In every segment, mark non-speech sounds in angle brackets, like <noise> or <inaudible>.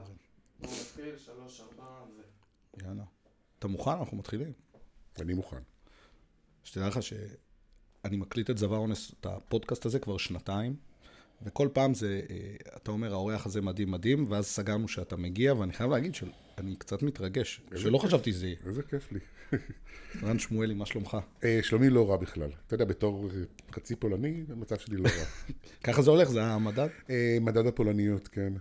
יאללה. בוא נתחיל, שלוש, ארבע, ו... יאללה. אתה מוכן? אנחנו מתחילים. אני מוכן. שתדע לך שאני מקליט את זבה אונס, את הפודקאסט הזה כבר שנתיים, וכל פעם זה, אה, אתה אומר, האורח הזה מדהים מדהים, ואז סגרנו שאתה מגיע, ואני חייב להגיד שאני קצת מתרגש, שלא כיף. חשבתי שזה יהיה. איזה כיף לי. <laughs> רן שמואלי, מה שלומך? אה, שלומי לא רע בכלל. אתה יודע, בתור אה, חצי פולני, המצב שלי לא רע. <laughs> ככה זה הולך, זה המדד? אה, מדד הפולניות, כן.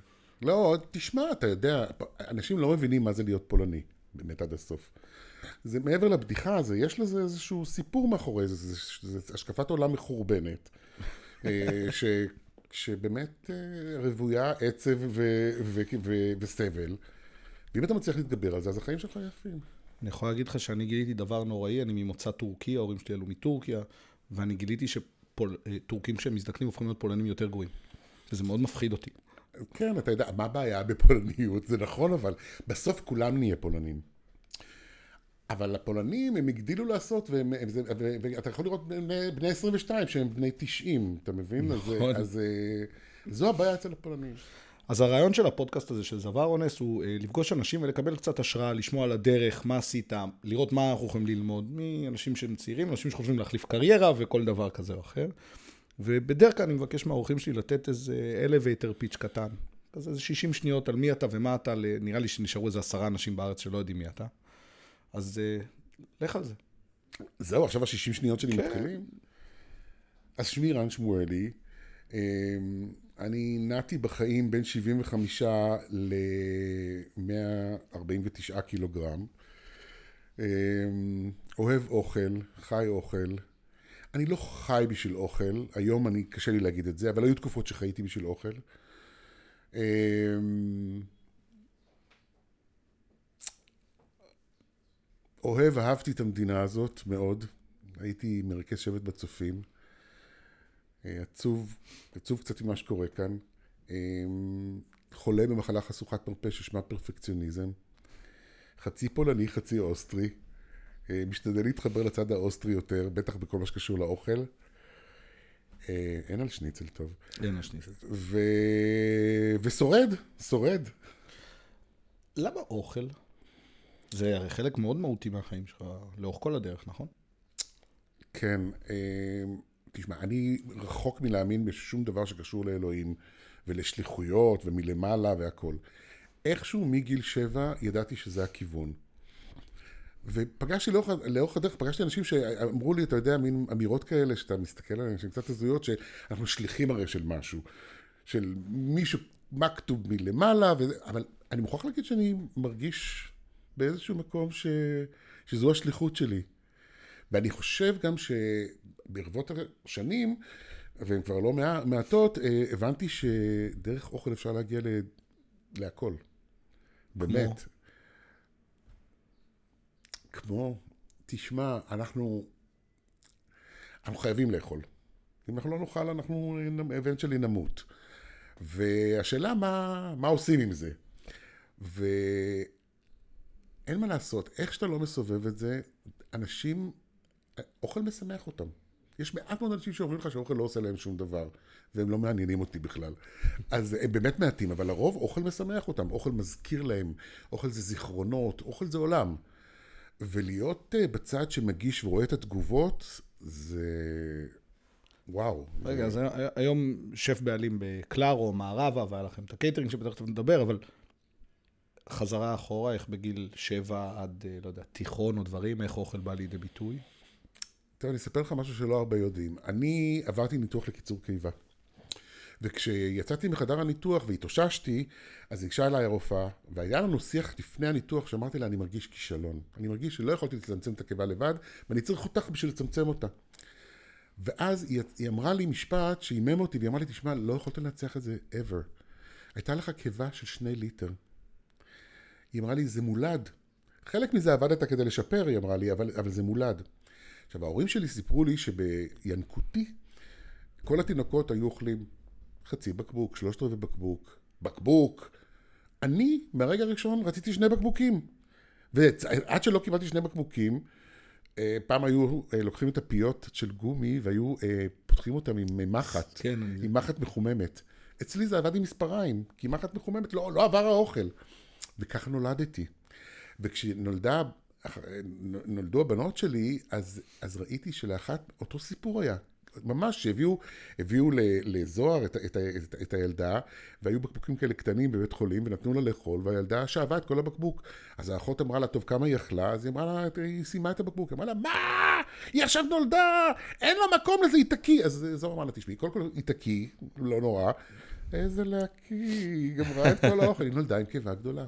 לא, תשמע, אתה יודע, אנשים לא מבינים מה זה להיות פולני, באמת עד הסוף. זה מעבר לבדיחה, זה, יש לזה איזשהו סיפור מאחורי זה, זה, השקפת עולם מחורבנת, אה, ש, שבאמת אה, רוויה עצב ו, ו, ו, וסבל. ואם אתה מצליח להתגבר על זה, אז החיים שלך יפים. אני יכול להגיד לך שאני גיליתי דבר נוראי, אני ממוצא טורקי, ההורים שלי עלו מטורקיה, ואני גיליתי שטורקים שהם מזדקנים הופכים להיות פולנים יותר גרועים. וזה מאוד מפחיד אותי. כן, אתה יודע, מה הבעיה בפולניות? זה נכון, אבל בסוף כולם נהיה פולנים. אבל הפולנים, הם הגדילו לעשות, והם, וזה, ו, ואתה יכול לראות בני, בני 22 שהם בני 90, אתה מבין? נכון. אז, אז אה, זו הבעיה אצל הפולנים. אז הרעיון של הפודקאסט הזה, של זבר אונס, הוא אה, לפגוש אנשים ולקבל קצת השראה, לשמוע על הדרך, מה עשית, לראות מה אנחנו יכולים ללמוד מאנשים שהם צעירים, אנשים שחושבים להחליף קריירה וכל דבר כזה או אחר. ובדרך כלל אני מבקש מהאורחים שלי לתת איזה elevator pitch קטן. כזה איזה 60 שניות על מי אתה ומה אתה, נראה לי שנשארו איזה עשרה אנשים בארץ שלא יודעים מי אתה. אז אה, לך על זה. זהו, עכשיו ה-60 שניות שלי כן. מתחילים? אז שמי רן שמואלי, אה, אני נעתי בחיים בין 75 ל-149 קילוגרם. אה, אוהב אוכל, חי אוכל. אני לא חי בשביל אוכל, היום אני, קשה לי להגיד את זה, אבל היו תקופות שחייתי בשביל אוכל. אה, אוהב, אהבתי את המדינה הזאת מאוד. הייתי מרכז שבט בצופים. אה, עצוב, עצוב קצת ממה שקורה כאן. אה, חולה במחלה חשוכת מרפא ששמה פרפקציוניזם. חצי פולני, חצי אוסטרי. אה, משתדל להתחבר לצד האוסטרי יותר, בטח בכל מה שקשור לאוכל. אה, אין על שניצל טוב. אין השנייה. ו... ושורד, שורד. למה אוכל? זה הרי חלק מאוד מהותי מהחיים שלך, לאורך כל הדרך, נכון? כן, אה, תשמע, אני רחוק מלהאמין בשום דבר שקשור לאלוהים ולשליחויות ומלמעלה והכול. איכשהו מגיל שבע ידעתי שזה הכיוון. ופגשתי לאורך, לאורך הדרך, פגשתי אנשים שאמרו לי, אתה יודע, מין אמירות כאלה, שאתה מסתכל עליהן, שהן קצת הזויות, שאנחנו שליחים הרי של משהו. של מישהו, מכתוב מלמעלה, וזה, אבל אני מוכרח להגיד שאני מרגיש באיזשהו מקום ש, שזו השליחות שלי. ואני חושב גם שברבות השנים, והן כבר לא מע- מעטות, אה, הבנתי שדרך אוכל אפשר להגיע ל... להכל. באמת. כמו, תשמע, אנחנו, אנחנו חייבים לאכול. אם אנחנו לא נאכל, אנחנו, הבן שלי נמות. והשאלה מה, מה עושים עם זה. ואין מה לעשות, איך שאתה לא מסובב את זה, אנשים, אוכל משמח אותם. יש מעט מאוד אנשים שאומרים לך שאוכל לא עושה להם שום דבר, והם לא מעניינים אותי בכלל. אז הם באמת מעטים, אבל לרוב אוכל משמח אותם, אוכל מזכיר להם, אוכל זה זיכרונות, אוכל זה עולם. ולהיות אה, בצד שמגיש ורואה את התגובות, זה... וואו. רגע, זה... אז הי- היום שף בעלים בקלארו, מערבה, והיה לכם את הקייטרינג שבטח נדבר, אבל חזרה אחורה, איך בגיל שבע עד, אה, לא יודע, תיכון או דברים, איך אוכל בא לידי ביטוי? טוב, אני אספר לך משהו שלא הרבה יודעים. אני עברתי ניתוח לקיצור קיבה. וכשיצאתי מחדר הניתוח והתאוששתי, אז ניגשה אליי הרופאה, והיה לנו שיח לפני הניתוח שאמרתי לה, אני מרגיש כישלון. אני מרגיש שלא יכולתי לצמצם את הקיבה לבד, ואני צריך אותך בשביל לצמצם אותה. ואז היא, היא אמרה לי משפט שעימם אותי, והיא אמרה לי, תשמע, לא יכולת לנצח את זה ever. הייתה לך קיבה של שני ליטר. היא אמרה לי, זה מולד. חלק מזה עבדת כדי לשפר, היא אמרה לי, אבל, אבל זה מולד. עכשיו, ההורים שלי סיפרו לי שבינקותי, כל התינוקות היו אוכלים חצי בקבוק, שלושת רבעי בקבוק, בקבוק. אני, מהרגע הראשון, רציתי שני בקבוקים. ועד שלא קיבלתי שני בקבוקים, אה, פעם היו אה, לוקחים את הפיות של גומי והיו אה, פותחים אותם עם מחט, כן, אני- עם מחט מחוממת. אצלי זה עבד עם מספריים, כי אחת מחוממת, לא, לא עבר האוכל. וכך נולדתי. וכשנולדה, נולדו הבנות שלי, אז, אז ראיתי שלאחת אותו סיפור היה. ממש, שהביאו הביאו לזוהר את, את, את, את הילדה, והיו בקבוקים כאלה קטנים בבית חולים, ונתנו לה לאכול, והילדה שאבה את כל הבקבוק. אז האחות אמרה לה, טוב, כמה היא אכלה? אז היא אמרה לה, היא סיימה את הבקבוק. היא אמרה לה, מה? היא עכשיו נולדה, אין לה מקום לזה, היא תקיא. אז זוהר אמר לה, תשמעי, קודם כל היא תקיא, לא נורא. איזה להקיא, היא גמרה את כל האוכל, היא נולדה עם קיבה גדולה.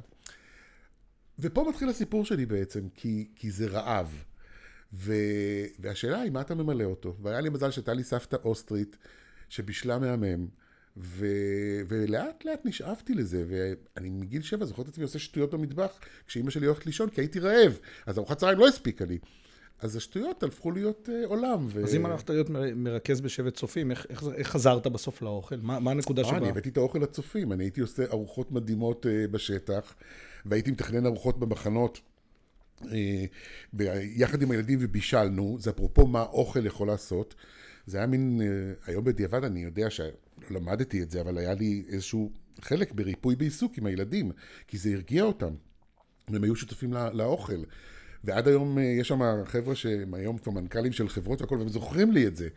ופה מתחיל הסיפור שלי בעצם, כי, כי זה רעב. ו... והשאלה היא, מה אתה ממלא אותו? והיה לי מזל שהייתה לי סבתא אוסטרית שבישלה מהמם, ו... ולאט לאט נשאבתי לזה, ואני מגיל שבע זוכר את עצמי עושה שטויות במטבח כשאימא שלי הולכת לישון, כי הייתי רעב, אז ארוחת צהריים לא הספיקה לי. אז השטויות הפכו להיות uh, עולם. ו... אז אם הלכת להיות מרכז בשבט צופים, איך, איך, איך חזרת בסוף לאוכל? מה, מה הנקודה שבה? אני הבאתי את האוכל לצופים, אני הייתי עושה ארוחות מדהימות uh, בשטח, והייתי מתכנן ארוחות במחנות. ביחד עם הילדים ובישלנו, זה אפרופו מה אוכל יכול לעשות. זה היה מין, אה, היום בדיעבד אני יודע שלא למדתי את זה, אבל היה לי איזשהו חלק בריפוי בעיסוק עם הילדים, כי זה הרגיע אותם. והם היו שותפים לא, לאוכל. ועד היום אה, יש שם חבר'ה שהם היום כבר מנכ"לים של חברות והכל, והם זוכרים לי את זה.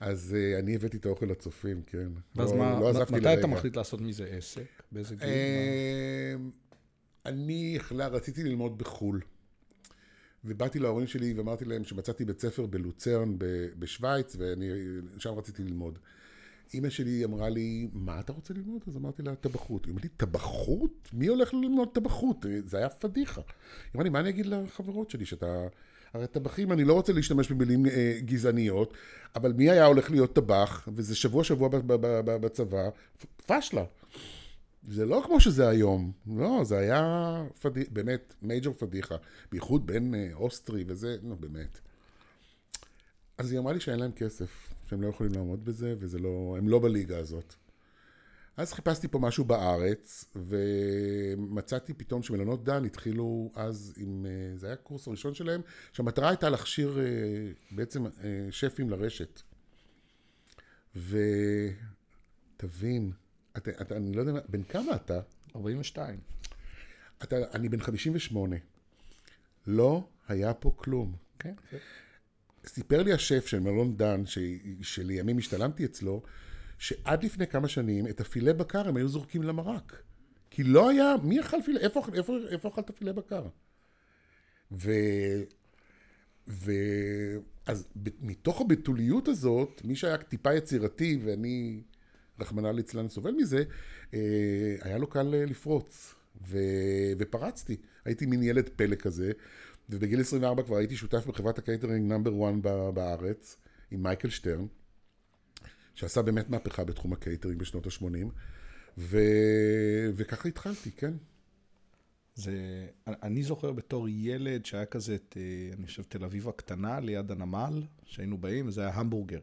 אז uh, אני הבאתי את האוכל לצופים, כן. ואז לא, מה, לא מתי לרגע. אתה מחליט לעשות מזה עסק? באיזה גיל? אני רציתי ללמוד בחו"ל. ובאתי להורים שלי ואמרתי להם שמצאתי בית ספר בלוצרן בשוויץ, ואני שם רציתי ללמוד. אימא שלי אמרה לי, מה אתה רוצה ללמוד? אז אמרתי לה, טבחות. היא אמרה לי, טבחות? מי הולך ללמוד טבחות? זה היה פדיחה. היא אמרה לי, מה אני אגיד לחברות שלי, שאתה... הרי טבחים, אני לא רוצה להשתמש במילים אה, גזעניות, אבל מי היה הולך להיות טבח, וזה שבוע שבוע בצבא, פשלה. זה לא כמו שזה היום, לא, זה היה פדיח, באמת מייג'ור פדיחה, בייחוד בין אה, אוסטרי וזה, נו באמת. אז היא אמרה לי שאין להם כסף, שהם לא יכולים לעמוד בזה, וזה לא, הם לא בליגה הזאת. אז חיפשתי פה משהו בארץ, ומצאתי פתאום שמלונות דן התחילו אז עם, אה, זה היה הקורס הראשון שלהם, שהמטרה הייתה להכשיר אה, בעצם שפים לרשת. ותבין, אתה, אתה, אני לא יודע, בן כמה אתה? 42. אתה, אני בן 58. לא היה פה כלום. כן. Okay. סיפר לי השף של מלון דן, ש, שלימים השתלמתי אצלו, שעד לפני כמה שנים את הפילה בקר הם היו זורקים למרק. כי לא היה, מי אכל פילה? איפה, איפה, איפה אכלת פילה בקר? ו... ו... אז מתוך הבתוליות הזאת, מי שהיה טיפה יצירתי, ואני רחמנא ליצלן סובל מזה, אה, היה לו קל אה, לפרוץ. ו... ופרצתי. הייתי מין ילד פלא כזה, ובגיל 24 כבר הייתי שותף בחברת הקייטרינג number 1 בארץ, עם מייקל שטרן, שעשה באמת מהפכה בתחום הקייטרינג בשנות ה-80, ו... וככה התחלתי, כן. זה, אני זוכר בתור ילד שהיה כזה, את, אה, אני חושב, תל אביב הקטנה, ליד הנמל, שהיינו באים, וזה היה המבורגר.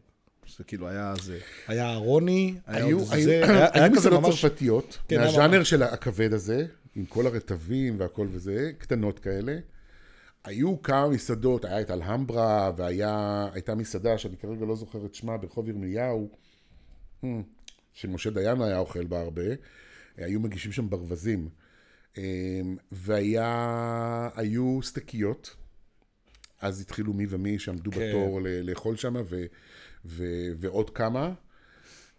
זה כאילו היה זה, היה אהרוני, היה עוד זה, <clears throat> היה, היה כזה ממש... צרפתיות, כן, מהז'אנר של הכבד הזה, עם כל הרטבים והכל וזה, קטנות כאלה. היו כמה מסעדות, היה את אלהמברה, והייתה מסעדה שאני כרגע לא זוכר את שמה, ברחוב ירמיהו, hmm, שמשה דיין היה אוכל בה הרבה, היו מגישים שם ברווזים. אמ, והיו סטקיות, אז התחילו מי ומי שעמדו כן. בתור לאכול שם, ו- ועוד כמה.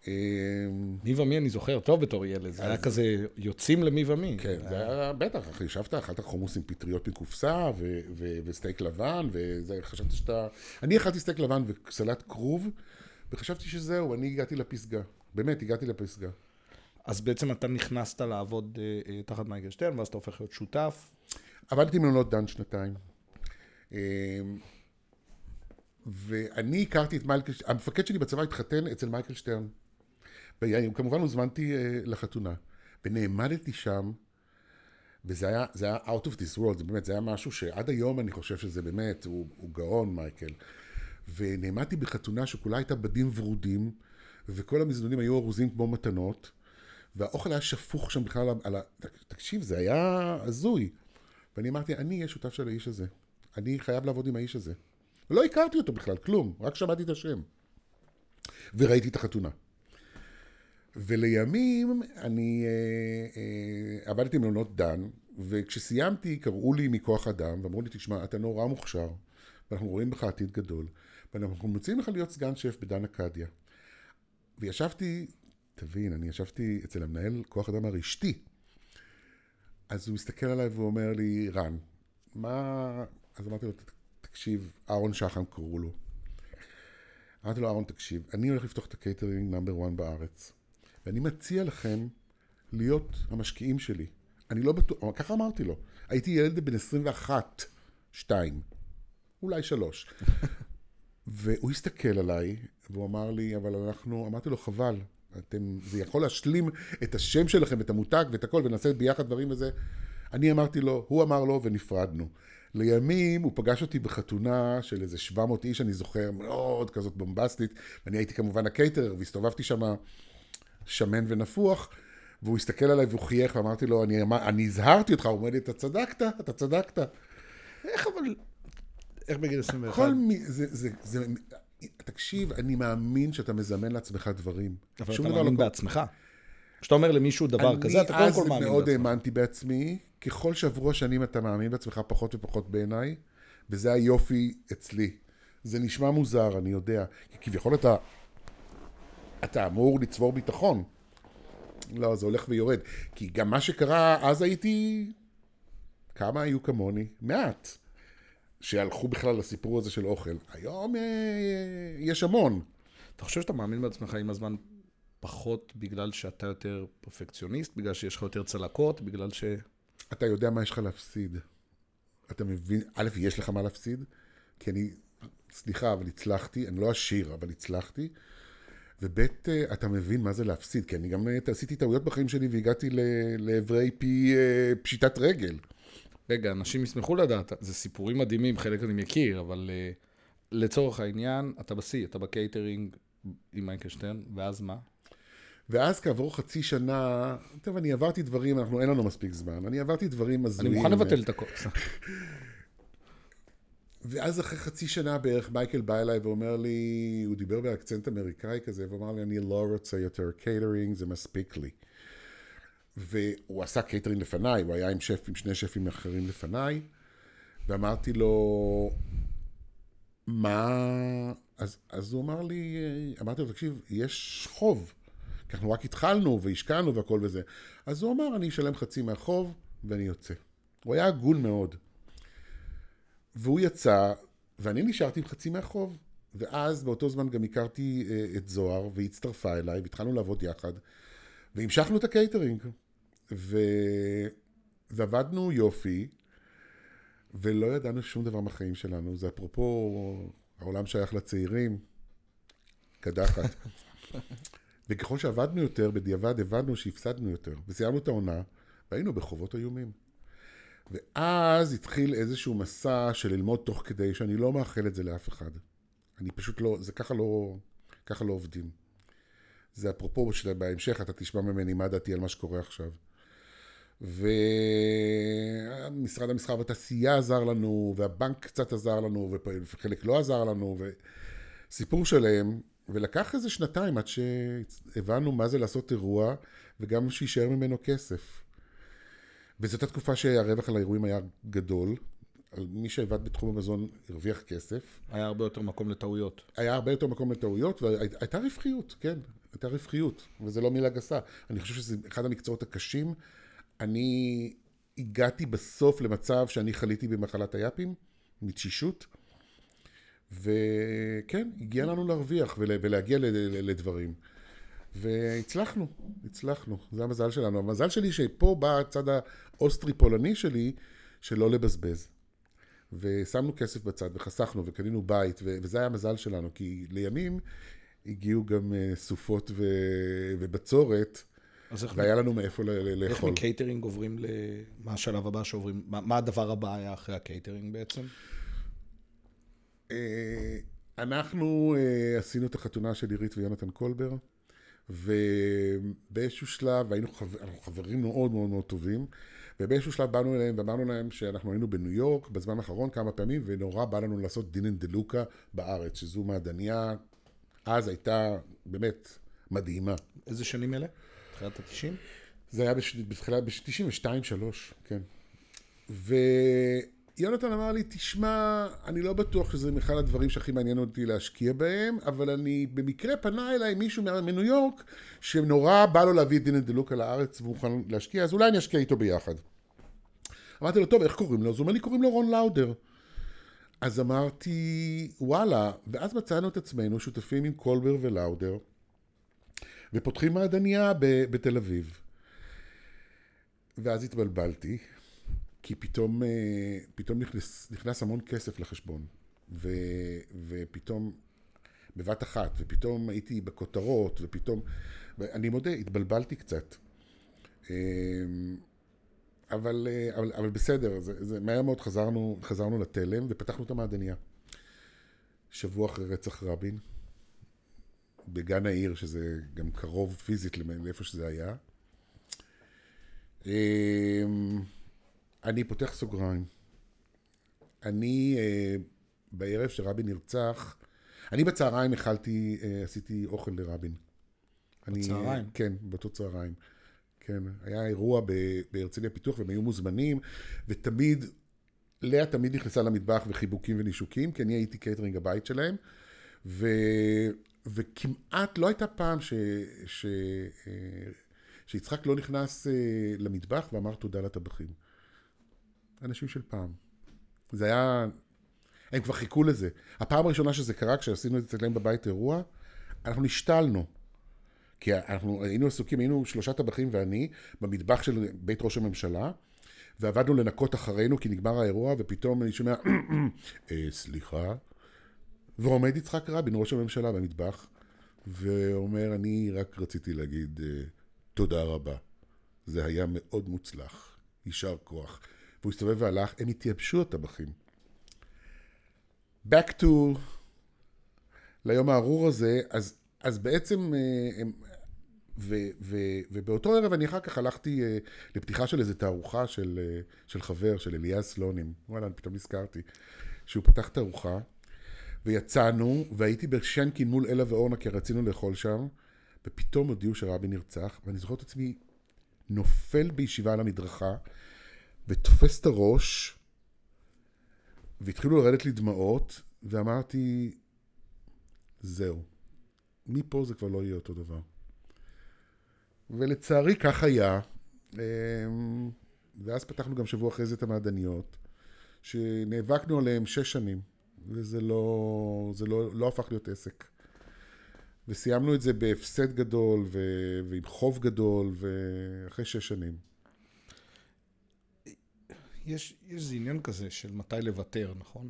אמ, מי ומי אני זוכר טוב בתור ילד, זה היה כזה יוצאים למי ומי. כן, זה היה בטח, אחי, ישבת, אכלת חומוס עם פטריות מקופסה וסטייק לבן, וחשבתי שאתה... אני אכלתי סטייק לבן וסלט כרוב, וחשבתי שזהו, אני הגעתי לפסגה. באמת, הגעתי לפסגה. אז בעצם אתה נכנסת לעבוד אה, אה, תחת מייקל שטרן, ואז אתה הופך להיות שותף. עבדתי מלונות דן שנתיים. ואני הכרתי את מייקל, המפקד שלי בצבא התחתן אצל מייקל שטרן. וכמובן הוזמנתי אה, לחתונה. ונעמדתי שם, וזה היה, זה היה out of this world, זה באמת, זה היה משהו שעד היום אני חושב שזה באמת, הוא, הוא גאון מייקל. ונעמדתי בחתונה שכולה הייתה בדים ורודים, וכל המזנונים היו ארוזים כמו מתנות, והאוכל היה שפוך שם בכלל על ה... תקשיב, זה היה הזוי. ואני אמרתי, אני אהיה שותף של האיש הזה. אני חייב לעבוד עם האיש הזה. לא הכרתי אותו בכלל, כלום, רק שמעתי את השם. וראיתי את החתונה. ולימים אני אה, אה, עבדתי במלונות דן, וכשסיימתי קראו לי מכוח אדם, ואמרו לי, תשמע, אתה נורא מוכשר, ואנחנו רואים בך עתיד גדול, ואנחנו מציעים לך להיות סגן שף בדן אקדיה. וישבתי, תבין, אני ישבתי אצל המנהל כוח אדם הרשתי. אז הוא מסתכל עליי והוא אומר לי, רן, מה... אז אמרתי לו, תקשיב, אהרון שחם קראו לו. אמרתי לו, אהרון, תקשיב, אני הולך לפתוח את הקייטרינג number 1 בארץ, ואני מציע לכם להיות המשקיעים שלי. אני לא בטוח, ככה אמרתי לו. הייתי ילד בן 21, 2, אולי 3. <laughs> והוא הסתכל עליי, והוא אמר לי, אבל אנחנו, אמרתי לו, חבל, אתם, זה יכול להשלים את השם שלכם, את המותג ואת הכל, ונעשה ביחד דברים וזה. אני אמרתי לו, הוא אמר לו, ונפרדנו. לימים הוא פגש אותי בחתונה של איזה 700 איש, אני זוכר, מאוד כזאת בומבסטית, ואני הייתי כמובן הקייטר, והסתובבתי שם שמן ונפוח, והוא הסתכל עליי והוא חייך, ואמרתי לו, אני, אני הזהרתי אותך, הוא אומר לי, אתה צדקת, אתה צדקת. איך אבל... איך בגיל 21? כל מי... זה, זה, זה, תקשיב, אני מאמין שאתה מזמן לעצמך דברים. אבל אתה מאמין לא... בעצמך. כשאתה אומר למישהו דבר כזה, אתה קודם כל מאמין בעצמך. אני אז מאוד האמנתי בעצמי. ככל שעברו השנים אתה מאמין בעצמך פחות ופחות בעיניי, וזה היופי אצלי. זה נשמע מוזר, אני יודע. כי כביכול אתה... אתה אמור לצבור ביטחון. לא, זה הולך ויורד. כי גם מה שקרה, אז הייתי... כמה היו כמוני? מעט. שהלכו בכלל לסיפור הזה של אוכל. היום אה, יש המון. אתה חושב שאתה מאמין בעצמך עם הזמן פחות בגלל שאתה יותר פרפקציוניסט, בגלל שיש לך יותר צלקות, בגלל ש... אתה יודע מה יש לך להפסיד. אתה מבין, א', יש לך מה להפסיד, כי אני, סליחה, אבל הצלחתי, אני לא עשיר, אבל הצלחתי. וב', אה, אתה מבין מה זה להפסיד, כי אני גם אה, עשיתי טעויות בחיים שלי והגעתי לעברי פי אה, פשיטת רגל. רגע, אנשים ישמחו לדעת, זה סיפורים מדהימים, חלק אני מכיר, אבל לצורך העניין, אתה בשיא, אתה בקייטרינג עם מייקל שטרן, ואז מה? ואז כעבור חצי שנה, טוב, אני עברתי דברים, אנחנו, אין לנו מספיק זמן, אני עברתי דברים הזויים. אני מוכן לבטל את הכל. ואז אחרי חצי שנה בערך מייקל בא אליי ואומר לי, הוא דיבר באקצנט אמריקאי כזה, ואומר לי, אני לא רוצה יותר קייטרינג, זה מספיק לי. והוא עשה קייטרינג לפניי, הוא היה עם שף, עם שני שפים אחרים לפניי, ואמרתי לו, מה... אז, אז הוא אמר לי, אמרתי לו, תקשיב, יש חוב. כי אנחנו רק התחלנו והשקענו והכל וזה. אז הוא אמר, אני אשלם חצי מהחוב ואני יוצא. הוא היה הגון מאוד. והוא יצא, ואני נשארתי עם חצי מהחוב. ואז באותו זמן גם הכרתי אה, את זוהר, והיא הצטרפה אליי, והתחלנו לעבוד יחד, והמשכנו את הקייטרינג. ו... ועבדנו יופי, ולא ידענו שום דבר מהחיים שלנו. זה אפרופו, העולם שייך לצעירים, קדחת. <laughs> וככל שעבדנו יותר, בדיעבד הבנו שהפסדנו יותר. וסיימנו את העונה, והיינו בחובות איומים. ואז התחיל איזשהו מסע של ללמוד תוך כדי, שאני לא מאחל את זה לאף אחד. אני פשוט לא, זה ככה לא, ככה לא עובדים. זה אפרופו שבהמשך אתה תשמע ממני מה דעתי על מה שקורה עכשיו. ומשרד המסחר והתעשייה עזר לנו, והבנק קצת עזר לנו, וחלק לא עזר לנו, וסיפור שלם, ולקח איזה שנתיים עד שהבנו מה זה לעשות אירוע, וגם שיישאר ממנו כסף. וזאת התקופה שהרווח על האירועים היה גדול. על מי שעבד בתחום המזון הרוויח כסף. היה הרבה יותר מקום לטעויות. היה הרבה יותר מקום לטעויות, והייתה רווחיות, כן, הייתה רווחיות, וזו לא מילה גסה. אני חושב שזה אחד המקצועות הקשים. אני הגעתי בסוף למצב שאני חליתי במחלת היאפים, מתשישות. וכן, הגיע לנו להרוויח ולהגיע לדברים. והצלחנו, הצלחנו, זה המזל שלנו. המזל שלי שפה בא הצד האוסטרי-פולני שלי, שלא לבזבז. ושמנו כסף בצד וחסכנו וקנינו בית, וזה היה המזל שלנו, כי לימים הגיעו גם אה, סופות ו... ובצורת, והיה לנו מאיפה לאכול. איך מקייטרינג עוברים ל... מה השלב הבא שעוברים? מה, מה הדבר הבא היה אחרי הקייטרינג בעצם? אה, אנחנו אה, עשינו את החתונה של עירית ויונתן קולבר, ובאיזשהו שלב, היינו חבר, אנחנו חברים מאוד מאוד מאוד טובים, ובאיזשהו שלב באנו אליהם ואמרנו להם שאנחנו היינו בניו יורק בזמן האחרון כמה פעמים, ונורא בא לנו לעשות Dean & DeLuca בארץ, שזו מעדניה, אז הייתה באמת מדהימה. איזה שנים אלה? תחילת ה-90? זה היה בש- בתחילת, ב-92-3, כן. ויונתן אמר לי, תשמע, אני לא בטוח שזה אחד הדברים שהכי מעניין אותי להשקיע בהם, אבל אני, במקרה פנה אליי מישהו מניו יורק, שנורא בא לו להביא את דין דלוקה לארץ והוא מוכן להשקיע, אז אולי אני אשקיע איתו ביחד. אמרתי לו, טוב, איך קוראים לו? אז הוא אומר לי, קוראים לו רון לאודר. אז אמרתי, וואלה, ואז מצאנו את עצמנו שותפים עם קולבר ולאודר, ופותחים מעדניה בתל אביב. ואז התבלבלתי, כי פתאום, אה, פתאום נכנס, נכנס המון כסף לחשבון, ו, ופתאום, בבת אחת, ופתאום הייתי בכותרות, ופתאום, ואני מודה, התבלבלתי קצת. אה, אבל, אה, אבל, אבל בסדר, זה, זה, מהר מאוד חזרנו, חזרנו לתלם ופתחנו את המעדניה. שבוע אחרי רצח רבין, בגן העיר, שזה גם קרוב פיזית לאיפה שזה היה. אני פותח סוגריים. אני, אה, בערב שרבין נרצח, אני בצהריים אכלתי, אה, עשיתי אוכל לרבין. אני- בצהריים? כן, באותו צהריים. כן, היה אירוע בהרצליה פיתוח והם היו מוזמנים, ותמיד, לאה תמיד נכנסה למטבח וחיבוקים ונישוקים, כי אני הייתי קייטרינג הבית שלהם, ו, וכמעט לא הייתה פעם ש, ש, אה, שיצחק לא נכנס אה, למטבח ואמר תודה לטבחים. אנשים של פעם. זה היה... הם כבר חיכו לזה. הפעם הראשונה שזה קרה, כשעשינו את זה אצלם בבית אירוע, אנחנו נשתלנו. כי אנחנו היינו עסוקים, היינו שלושה טבחים ואני, במטבח של בית ראש הממשלה, ועבדנו לנקות אחרינו כי נגמר האירוע, ופתאום אני שומע, <clears throat> אה, סליחה, ועומד יצחק רבין, ראש הממשלה, במטבח, ואומר, אני רק רציתי להגיד אה, תודה רבה. זה היה מאוד מוצלח, יישר כוח. והוא הסתובב והלך, הם התייבשו הטבחים. back to ליום הארור הזה, אז, אז בעצם, אה, הם, ו, ו, ובאותו ערב אני אחר כך הלכתי אה, לפתיחה של איזו תערוכה של, אה, של חבר, של אליעז סלונים, וואלה, אני פתאום נזכרתי, שהוא פתח תערוכה, ויצאנו, והייתי בשנקין מול אלה ואורנה, כי רצינו לאכול שם, ופתאום הודיעו שרבין נרצח, ואני זוכר את עצמי נופל בישיבה על המדרכה, ותופס את הראש, והתחילו לרדת לי דמעות, ואמרתי, זהו. מפה זה כבר לא יהיה אותו דבר. ולצערי כך היה. אמ, ואז פתחנו גם שבוע אחרי זה את המעדניות, שנאבקנו עליהם שש שנים, וזה לא, זה לא, לא הפך להיות עסק. וסיימנו את זה בהפסד גדול, ו, ועם חוב גדול, ואחרי שש שנים. יש, יש איזה עניין כזה של מתי לוותר, נכון?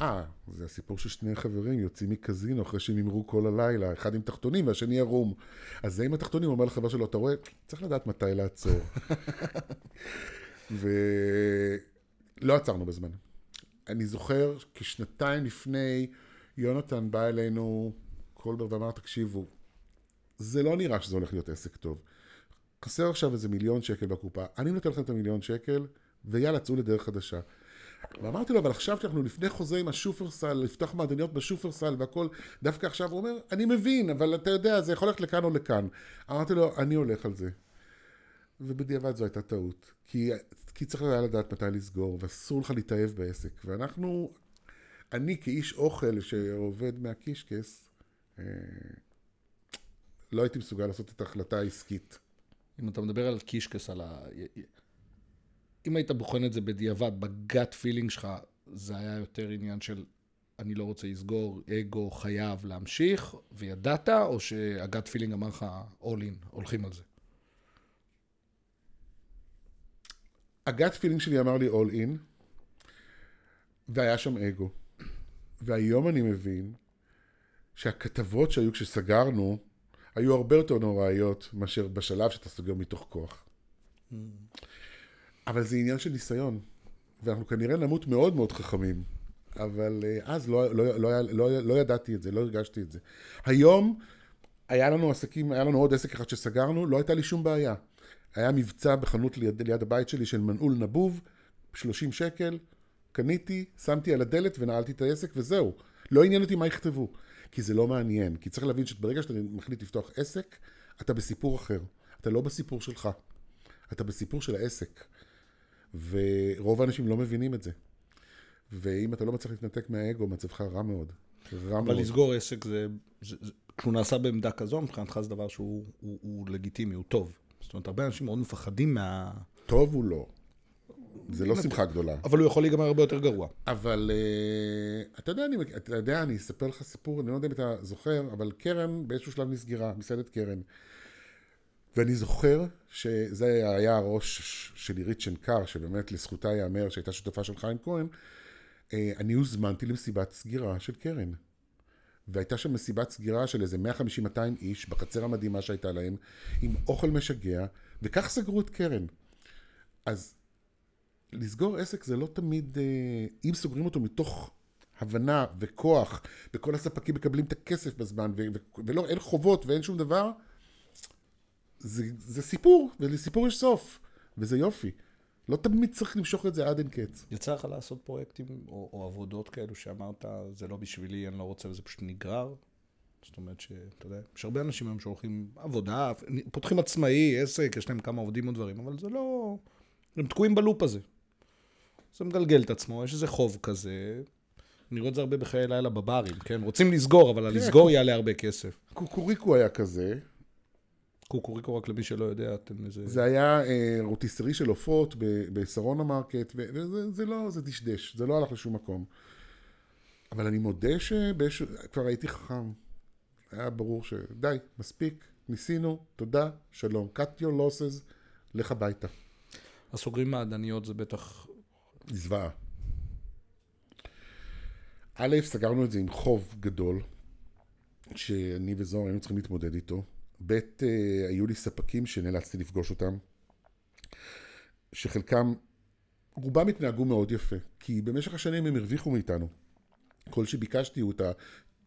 אה, זה הסיפור של שני חברים יוצאים מקזינו אחרי שהם הימרו כל הלילה, אחד עם תחתונים והשני ערום. אז זה עם התחתונים אומר לחבר שלו, אתה רואה, צריך לדעת מתי לעצור. <laughs> ולא עצרנו בזמן. אני זוכר כשנתיים לפני, יונתן בא אלינו, קולבר ואמר, תקשיבו, זה לא נראה שזה הולך להיות עסק טוב. חסר עכשיו איזה מיליון שקל בקופה, אני נותן לכם את המיליון שקל, ויאללה, צאו לדרך חדשה. ואמרתי לו, אבל עכשיו שאנחנו לפני חוזה עם השופרסל, לפתוח מעדניות בשופרסל והכל, דווקא עכשיו הוא אומר, אני מבין, אבל אתה יודע, זה יכול ללכת לכאן או לכאן. אמרתי לו, אני הולך על זה. ובדיעבד זו הייתה טעות. כי, כי צריך היה לדעת מתי לסגור, ואסור לך להתאהב בעסק. ואנחנו, אני כאיש אוכל שעובד מהקישקס, אה, לא הייתי מסוגל לעשות את ההחלטה העסקית. אם אתה מדבר על קישקס, על ה... אם היית בוחן את זה בדיעבד, ב gut feeling שלך, זה היה יותר עניין של אני לא רוצה לסגור, אגו חייב להמשיך, וידעת, או שה gut feeling אמר לך, all in, הולכים על זה? ה gut feeling שלי אמר לי all in, והיה שם אגו. והיום אני מבין שהכתבות שהיו כשסגרנו, היו הרבה יותר נוראיות מאשר בשלב שאתה סוגר מתוך כוח. אבל זה עניין של ניסיון, ואנחנו כנראה נמות מאוד מאוד חכמים, אבל אה, אז לא, לא, לא, היה- לא, לא ידעתי את זה, לא הרגשתי את זה. היום היה לנו עסקים, היה לנו עוד עסק אחד שסגרנו, לא הייתה לי שום בעיה. היה מבצע בחנות ליד, ליד הבית שלי של מנעול נבוב, 30 שקל, קניתי, שמתי על הדלת ונעלתי את העסק וזהו. לא עניין אותי מה יכתבו. כי זה לא מעניין. כי צריך להבין שברגע שאתה מחליט לפתוח עסק, אתה בסיפור אחר. אתה לא בסיפור שלך. אתה בסיפור של העסק. ורוב האנשים לא מבינים את זה. ואם אתה לא מצליח להתנתק מהאגו, מצבך רע מאוד. רע אבל מאוד. לסגור עסק זה, זה, זה, כשהוא נעשה בעמדה כזו, מבחינתך זה דבר שהוא הוא, הוא לגיטימי, הוא טוב. זאת אומרת, הרבה אנשים מאוד מפחדים מה... טוב הוא לא. זה לא שמחה גדולה. אבל הוא יכול להיגמר הרבה יותר גרוע. אבל uh, אתה יודע, אני, אתה יודע, אני אספר לך סיפור, אני לא יודע אם אתה זוכר, אבל קרן באיזשהו שלב נסגרה, מסעדת קרן. ואני זוכר שזה היה הראש של עירית שנקר, שבאמת לזכותה ייאמר שהייתה שותפה של חיים כהן. Uh, אני הוזמנתי למסיבת סגירה של קרן. והייתה שם מסיבת סגירה של איזה 150-200 איש, בחצר המדהימה שהייתה להם, עם אוכל משגע, וכך סגרו את קרן. אז לסגור עסק זה לא תמיד, אה, אם סוגרים אותו מתוך הבנה וכוח, וכל הספקים מקבלים את הכסף בזמן, ולא, אין חובות ואין שום דבר, זה, זה סיפור, ולסיפור יש סוף, וזה יופי. לא תמיד צריך למשוך את זה עד אין קץ. יצא לך לעשות פרויקטים או, או עבודות כאלו שאמרת, זה לא בשבילי, אני לא רוצה, וזה פשוט נגרר? זאת אומרת שאתה יודע, יש הרבה אנשים היום שהולכים עבודה, פותחים עצמאי, עסק, יש להם כמה עובדים או דברים, אבל זה לא... הם תקועים בלופ הזה. זה מגלגל את עצמו, יש איזה חוב כזה. אני רואה את זה הרבה בחיי לילה בברים, כן? רוצים לסגור, אבל הלסגור יעלה הרבה כסף. קוקוריקו היה כזה, קוקוריקו, רק למי שלא יודע, אתם איזה... זה היה אה, rotisserie של עופות בשרונה מרקט, וזה זה לא, זה דשדש, זה לא הלך לשום מקום. אבל אני מודה שכבר הייתי חכם. היה ברור שדי, מספיק, ניסינו, תודה, שלום. cut your losses, לך הביתה. הסוגרים מעדניות זה בטח... זוועה. א', סגרנו את זה עם חוב גדול, שאני וזוהר היינו צריכים להתמודד איתו. ב', אה, היו לי ספקים שנאלצתי לפגוש אותם, שחלקם, רובם התנהגו מאוד יפה, כי במשך השנים הם הרוויחו מאיתנו. כל שביקשתי הוא את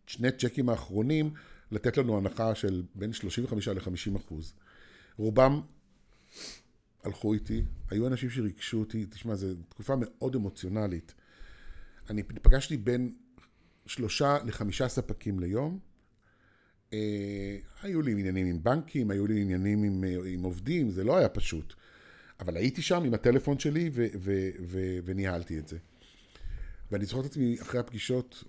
השני צ'קים האחרונים, לתת לנו הנחה של בין 35 ל-50 אחוז. רובם הלכו איתי, היו אנשים שריגשו אותי, תשמע, זו תקופה מאוד אמוציונלית. אני פגשתי בין שלושה לחמישה ספקים ליום. אה, היו לי עניינים עם בנקים, היו לי עניינים עם, אה, עם עובדים, זה לא היה פשוט. אבל הייתי שם עם הטלפון שלי ו- ו- ו- וניהלתי את זה. ואני זוכר את עצמי אחרי הפגישות,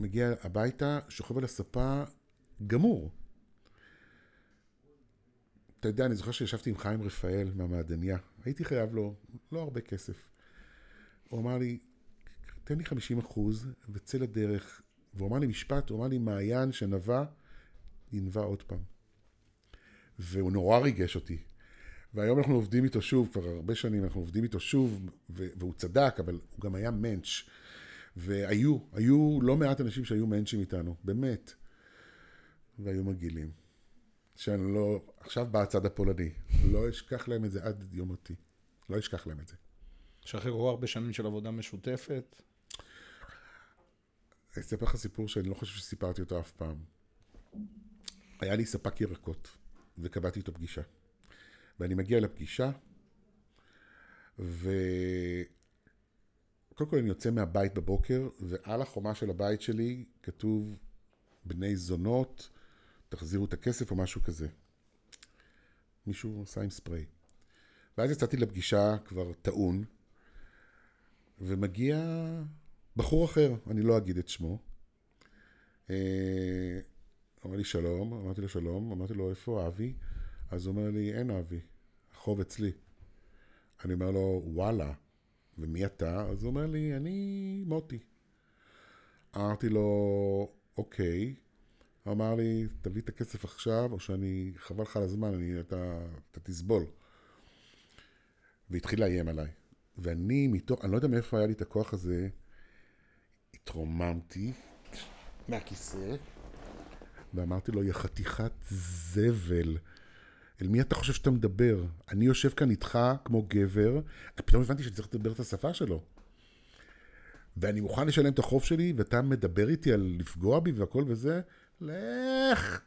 מגיע הביתה, שוכב על הספה, גמור. אתה יודע, אני זוכר שישבתי עם חיים רפאל מהמעדניה. הייתי חייב לו לא הרבה כסף. הוא אמר לי, תן לי 50 אחוז וצא לדרך. והוא אמר לי משפט, הוא אמר לי, מעיין שנבע, ינבע עוד פעם. והוא נורא ריגש אותי. והיום אנחנו עובדים איתו שוב, כבר הרבה שנים אנחנו עובדים איתו שוב, והוא צדק, אבל הוא גם היה מענץ'. והיו, היו לא מעט אנשים שהיו מענצ'ים איתנו, באמת. והיו מגעילים. שאני לא, עכשיו בא הצד הפולני, לא אשכח להם את זה עד יום מותי. לא אשכח להם את זה. כל הרבה שנים של עבודה משותפת, אני אספר לך סיפור שאני לא חושב שסיפרתי אותו אף פעם. היה לי ספק ירקות, וקבעתי איתו פגישה. ואני מגיע לפגישה, ו... קודם כל אני יוצא מהבית בבוקר, ועל החומה של הבית שלי כתוב בני זונות, תחזירו את הכסף או משהו כזה. מישהו עשה עם ספרי. ואז יצאתי לפגישה כבר טעון, ומגיע בחור אחר, אני לא אגיד את שמו. אמר לי שלום, אמרתי לו שלום, אמרתי לו איפה אבי? אז הוא אומר לי אין אבי, החוב אצלי. אני אומר לו וואלה, ומי אתה? אז הוא אומר לי אני מוטי. אמרתי לו אוקיי. אמר לי תביא את הכסף עכשיו או שאני חבל לך על הזמן, אני, אתה, אתה תסבול. והתחיל לאיים עליי. ואני מתוך, אני לא יודע מאיפה היה לי את הכוח הזה, התרוממתי מהכיסא, ואמרתי לו, יא חתיכת זבל, אל מי אתה חושב שאתה מדבר? אני יושב כאן איתך כמו גבר, פתאום הבנתי שאני צריך לדבר את השפה שלו. ואני מוכן לשלם את החוב שלי, ואתה מדבר איתי על לפגוע בי והכל וזה, לך.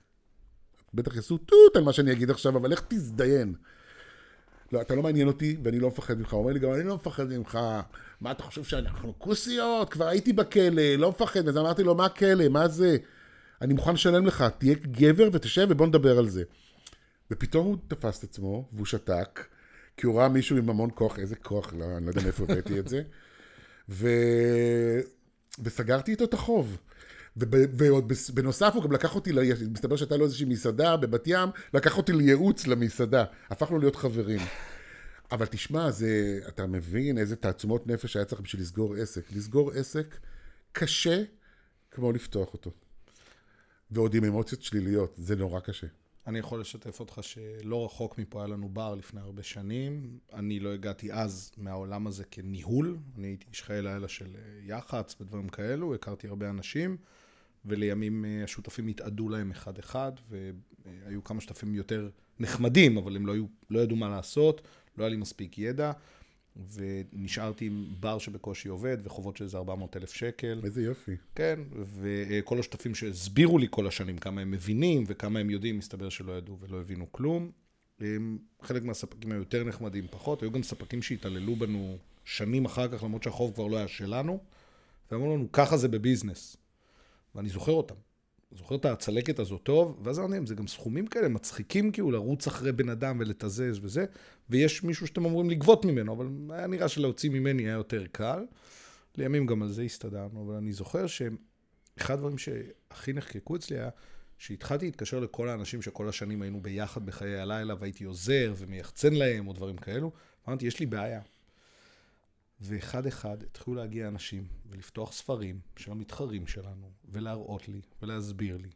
בטח יעשו טוט על מה שאני אגיד עכשיו, אבל לך תזדיין. לא, אתה לא מעניין אותי, ואני לא מפחד ממך. הוא אומר לי גם, אני לא מפחד ממך. מה אתה חושב שאנחנו כוסיות? כבר הייתי בכלא, לא מפחד. אז אמרתי לו, מה כלא? מה זה? אני מוכן לשלם לך, תהיה גבר ותשב ובוא נדבר על זה. ופתאום הוא תפס את עצמו, והוא שתק, כי הוא ראה מישהו עם המון כוח, איזה כוח, לא, אני לא יודע מאיפה הבאתי את זה. ו... וסגרתי איתו את החוב. וב- ועוד בנוסף הוא גם לקח אותי, מסתבר שהייתה לו איזושהי מסעדה בבת ים, לקח אותי לייעוץ למסעדה. הפכנו להיות חברים. אבל תשמע, זה, אתה מבין איזה תעצומות נפש היה צריך בשביל לסגור עסק. לסגור עסק קשה כמו לפתוח אותו. ועוד עם אמוציות שליליות, זה נורא קשה. אני יכול לשתף אותך שלא רחוק מפה היה לנו בר לפני הרבה שנים. אני לא הגעתי אז מהעולם הזה כניהול. אני הייתי איש חיי לילה של אה, יח"צ ודברים כאלו, הכרתי הרבה אנשים, ולימים אה, השותפים התאדו להם אחד-אחד, והיו כמה שותפים יותר נחמדים, אבל הם לא, היו, לא ידעו מה לעשות, לא היה לי מספיק ידע, ונשארתי עם בר שבקושי עובד, וחובות של איזה 400 אלף שקל. איזה יופי. כן, וכל השותפים שהסבירו לי כל השנים כמה הם מבינים וכמה הם יודעים, מסתבר שלא ידעו ולא הבינו כלום. חלק מהספקים היו יותר נחמדים, פחות. היו גם ספקים שהתעללו בנו שנים אחר כך, למרות שהחוב כבר לא היה שלנו, ואמרו לנו, ככה זה בביזנס. ואני זוכר אותם. זוכר את הצלקת הזאת טוב, ואז אמרתי להם, זה גם סכומים כאלה מצחיקים כאילו, לרוץ אחרי בן אדם ולתזז וזה, ויש מישהו שאתם אמורים לגבות ממנו, אבל היה נראה שלהוציא ממני היה יותר קל. לימים גם על זה הסתדרנו, אבל אני זוכר שאחד הדברים שהכי נחקקו אצלי היה שהתחלתי להתקשר לכל האנשים שכל השנים היינו ביחד בחיי הלילה, והייתי עוזר ומייחצן להם או דברים כאלו, אמרתי, יש לי בעיה. ואחד אחד התחילו להגיע אנשים ולפתוח ספרים של המתחרים שלנו, ולהראות לי ולהסביר לי.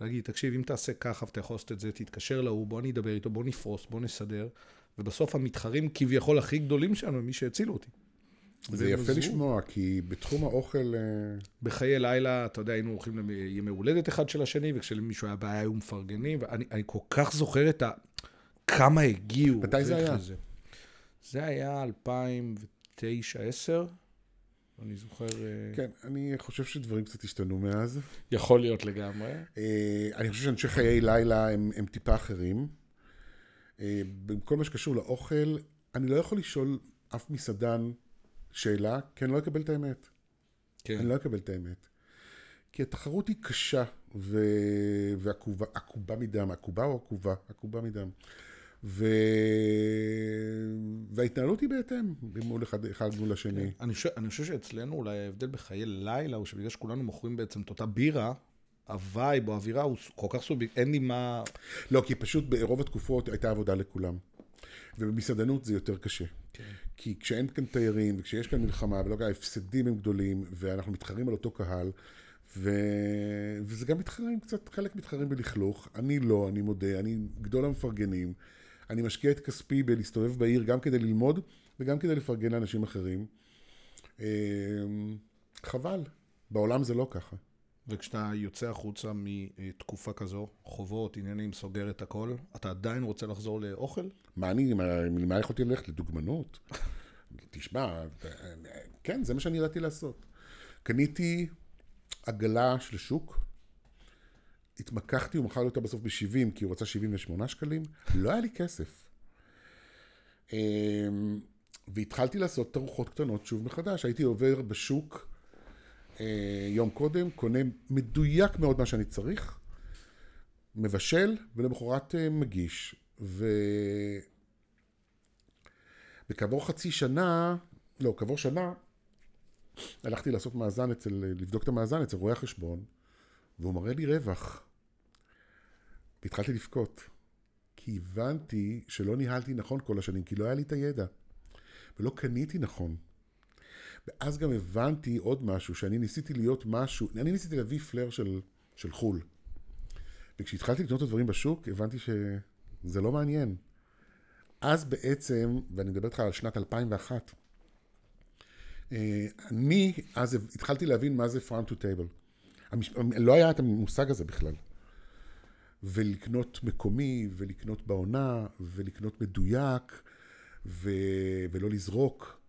ולהגיד, תקשיב, אם תעשה ככה ואתה יכול לעשות את זה, תתקשר להוא, בוא אני אדבר איתו, בוא נפרוס, בוא נסדר. ובסוף המתחרים כביכול הכי גדולים שלנו הם מי שהצילו אותי. זה יפה עזרו. לשמוע, כי בתחום האוכל... אה, בחיי לילה, אתה יודע, היינו הולכים לימי הולדת אחד של השני, וכשלמישהו היה בעיה היו מפרגנים, ואני אני כל כך זוכר את ה... כמה הגיעו. מתי זה היה? זה. זה היה 2009-2010, אני זוכר... אה, כן, אני חושב שדברים קצת השתנו מאז. יכול להיות לגמרי. אה, אני חושב שאנשי חיי לילה הם, הם טיפה אחרים. אה, בכל מה שקשור לאוכל, אני לא יכול לשאול אף מסעדן שאלה, כי אני לא אקבל את האמת. כן. אני לא אקבל את האמת. כי התחרות היא קשה, ו... ועקובה עקובה מדם, עקובה או עקובה? עקובה מדם. ו... וההתנהלות היא בהתאם, מול אחד, אחד מול השני. אני חושב, אני חושב שאצלנו אולי ההבדל בחיי לילה הוא שבגלל שכולנו מוכרים בעצם את אותה בירה, הווייב או האווירה הוא כל כך סוביק, אין לי מה... לא, כי פשוט ברוב התקופות הייתה עבודה לכולם. ובמסעדנות זה יותר קשה. כן. כי כשאין כאן תיירים, וכשיש כאן מלחמה, ולא יודע, ההפסדים הם גדולים, ואנחנו מתחרים על אותו קהל, ו... וזה גם מתחרים קצת, חלק מתחרים בלכלוך. אני לא, אני מודה, אני גדול המפרגנים. אני משקיע את כספי בלהסתובב בעיר גם כדי ללמוד, וגם כדי לפרגן לאנשים אחרים. אמ, חבל, בעולם זה לא ככה. וכשאתה יוצא החוצה מתקופה כזו, חובות, עניינים, סוגר את הכל, אתה עדיין רוצה לחזור לאוכל? מה אני, מה, יכולתי ללכת? לדוגמנות? <laughs> תשמע, כן, זה מה שאני ידעתי לעשות. קניתי עגלה של שוק, התמקחתי, הוא מכר לי אותה בסוף ב-70, כי הוא רצה 78 שקלים, לא היה לי כסף. אמ, והתחלתי לעשות תערוכות קטנות שוב מחדש. הייתי עובר בשוק אה, יום קודם, קונה מדויק מאוד מה שאני צריך, מבשל, ולמחרת אה, מגיש. ו... וכעבור חצי שנה, לא, כעבור שנה, הלכתי לעשות מאזן אצל, לבדוק את המאזן אצל רואה החשבון, והוא מראה לי רווח. והתחלתי לבכות. כי הבנתי שלא ניהלתי נכון כל השנים, כי לא היה לי את הידע. ולא קניתי נכון. ואז גם הבנתי עוד משהו, שאני ניסיתי להיות משהו, אני ניסיתי להביא פלר של, של חו"ל. וכשהתחלתי לקנות את הדברים בשוק, הבנתי שזה לא מעניין. אז בעצם, ואני מדבר איתך על שנת 2001, אה, אני אז התחלתי להבין מה זה farm to table. המש... לא היה את המושג הזה בכלל. ולקנות מקומי, ולקנות בעונה, ולקנות מדויק, ו... ולא לזרוק.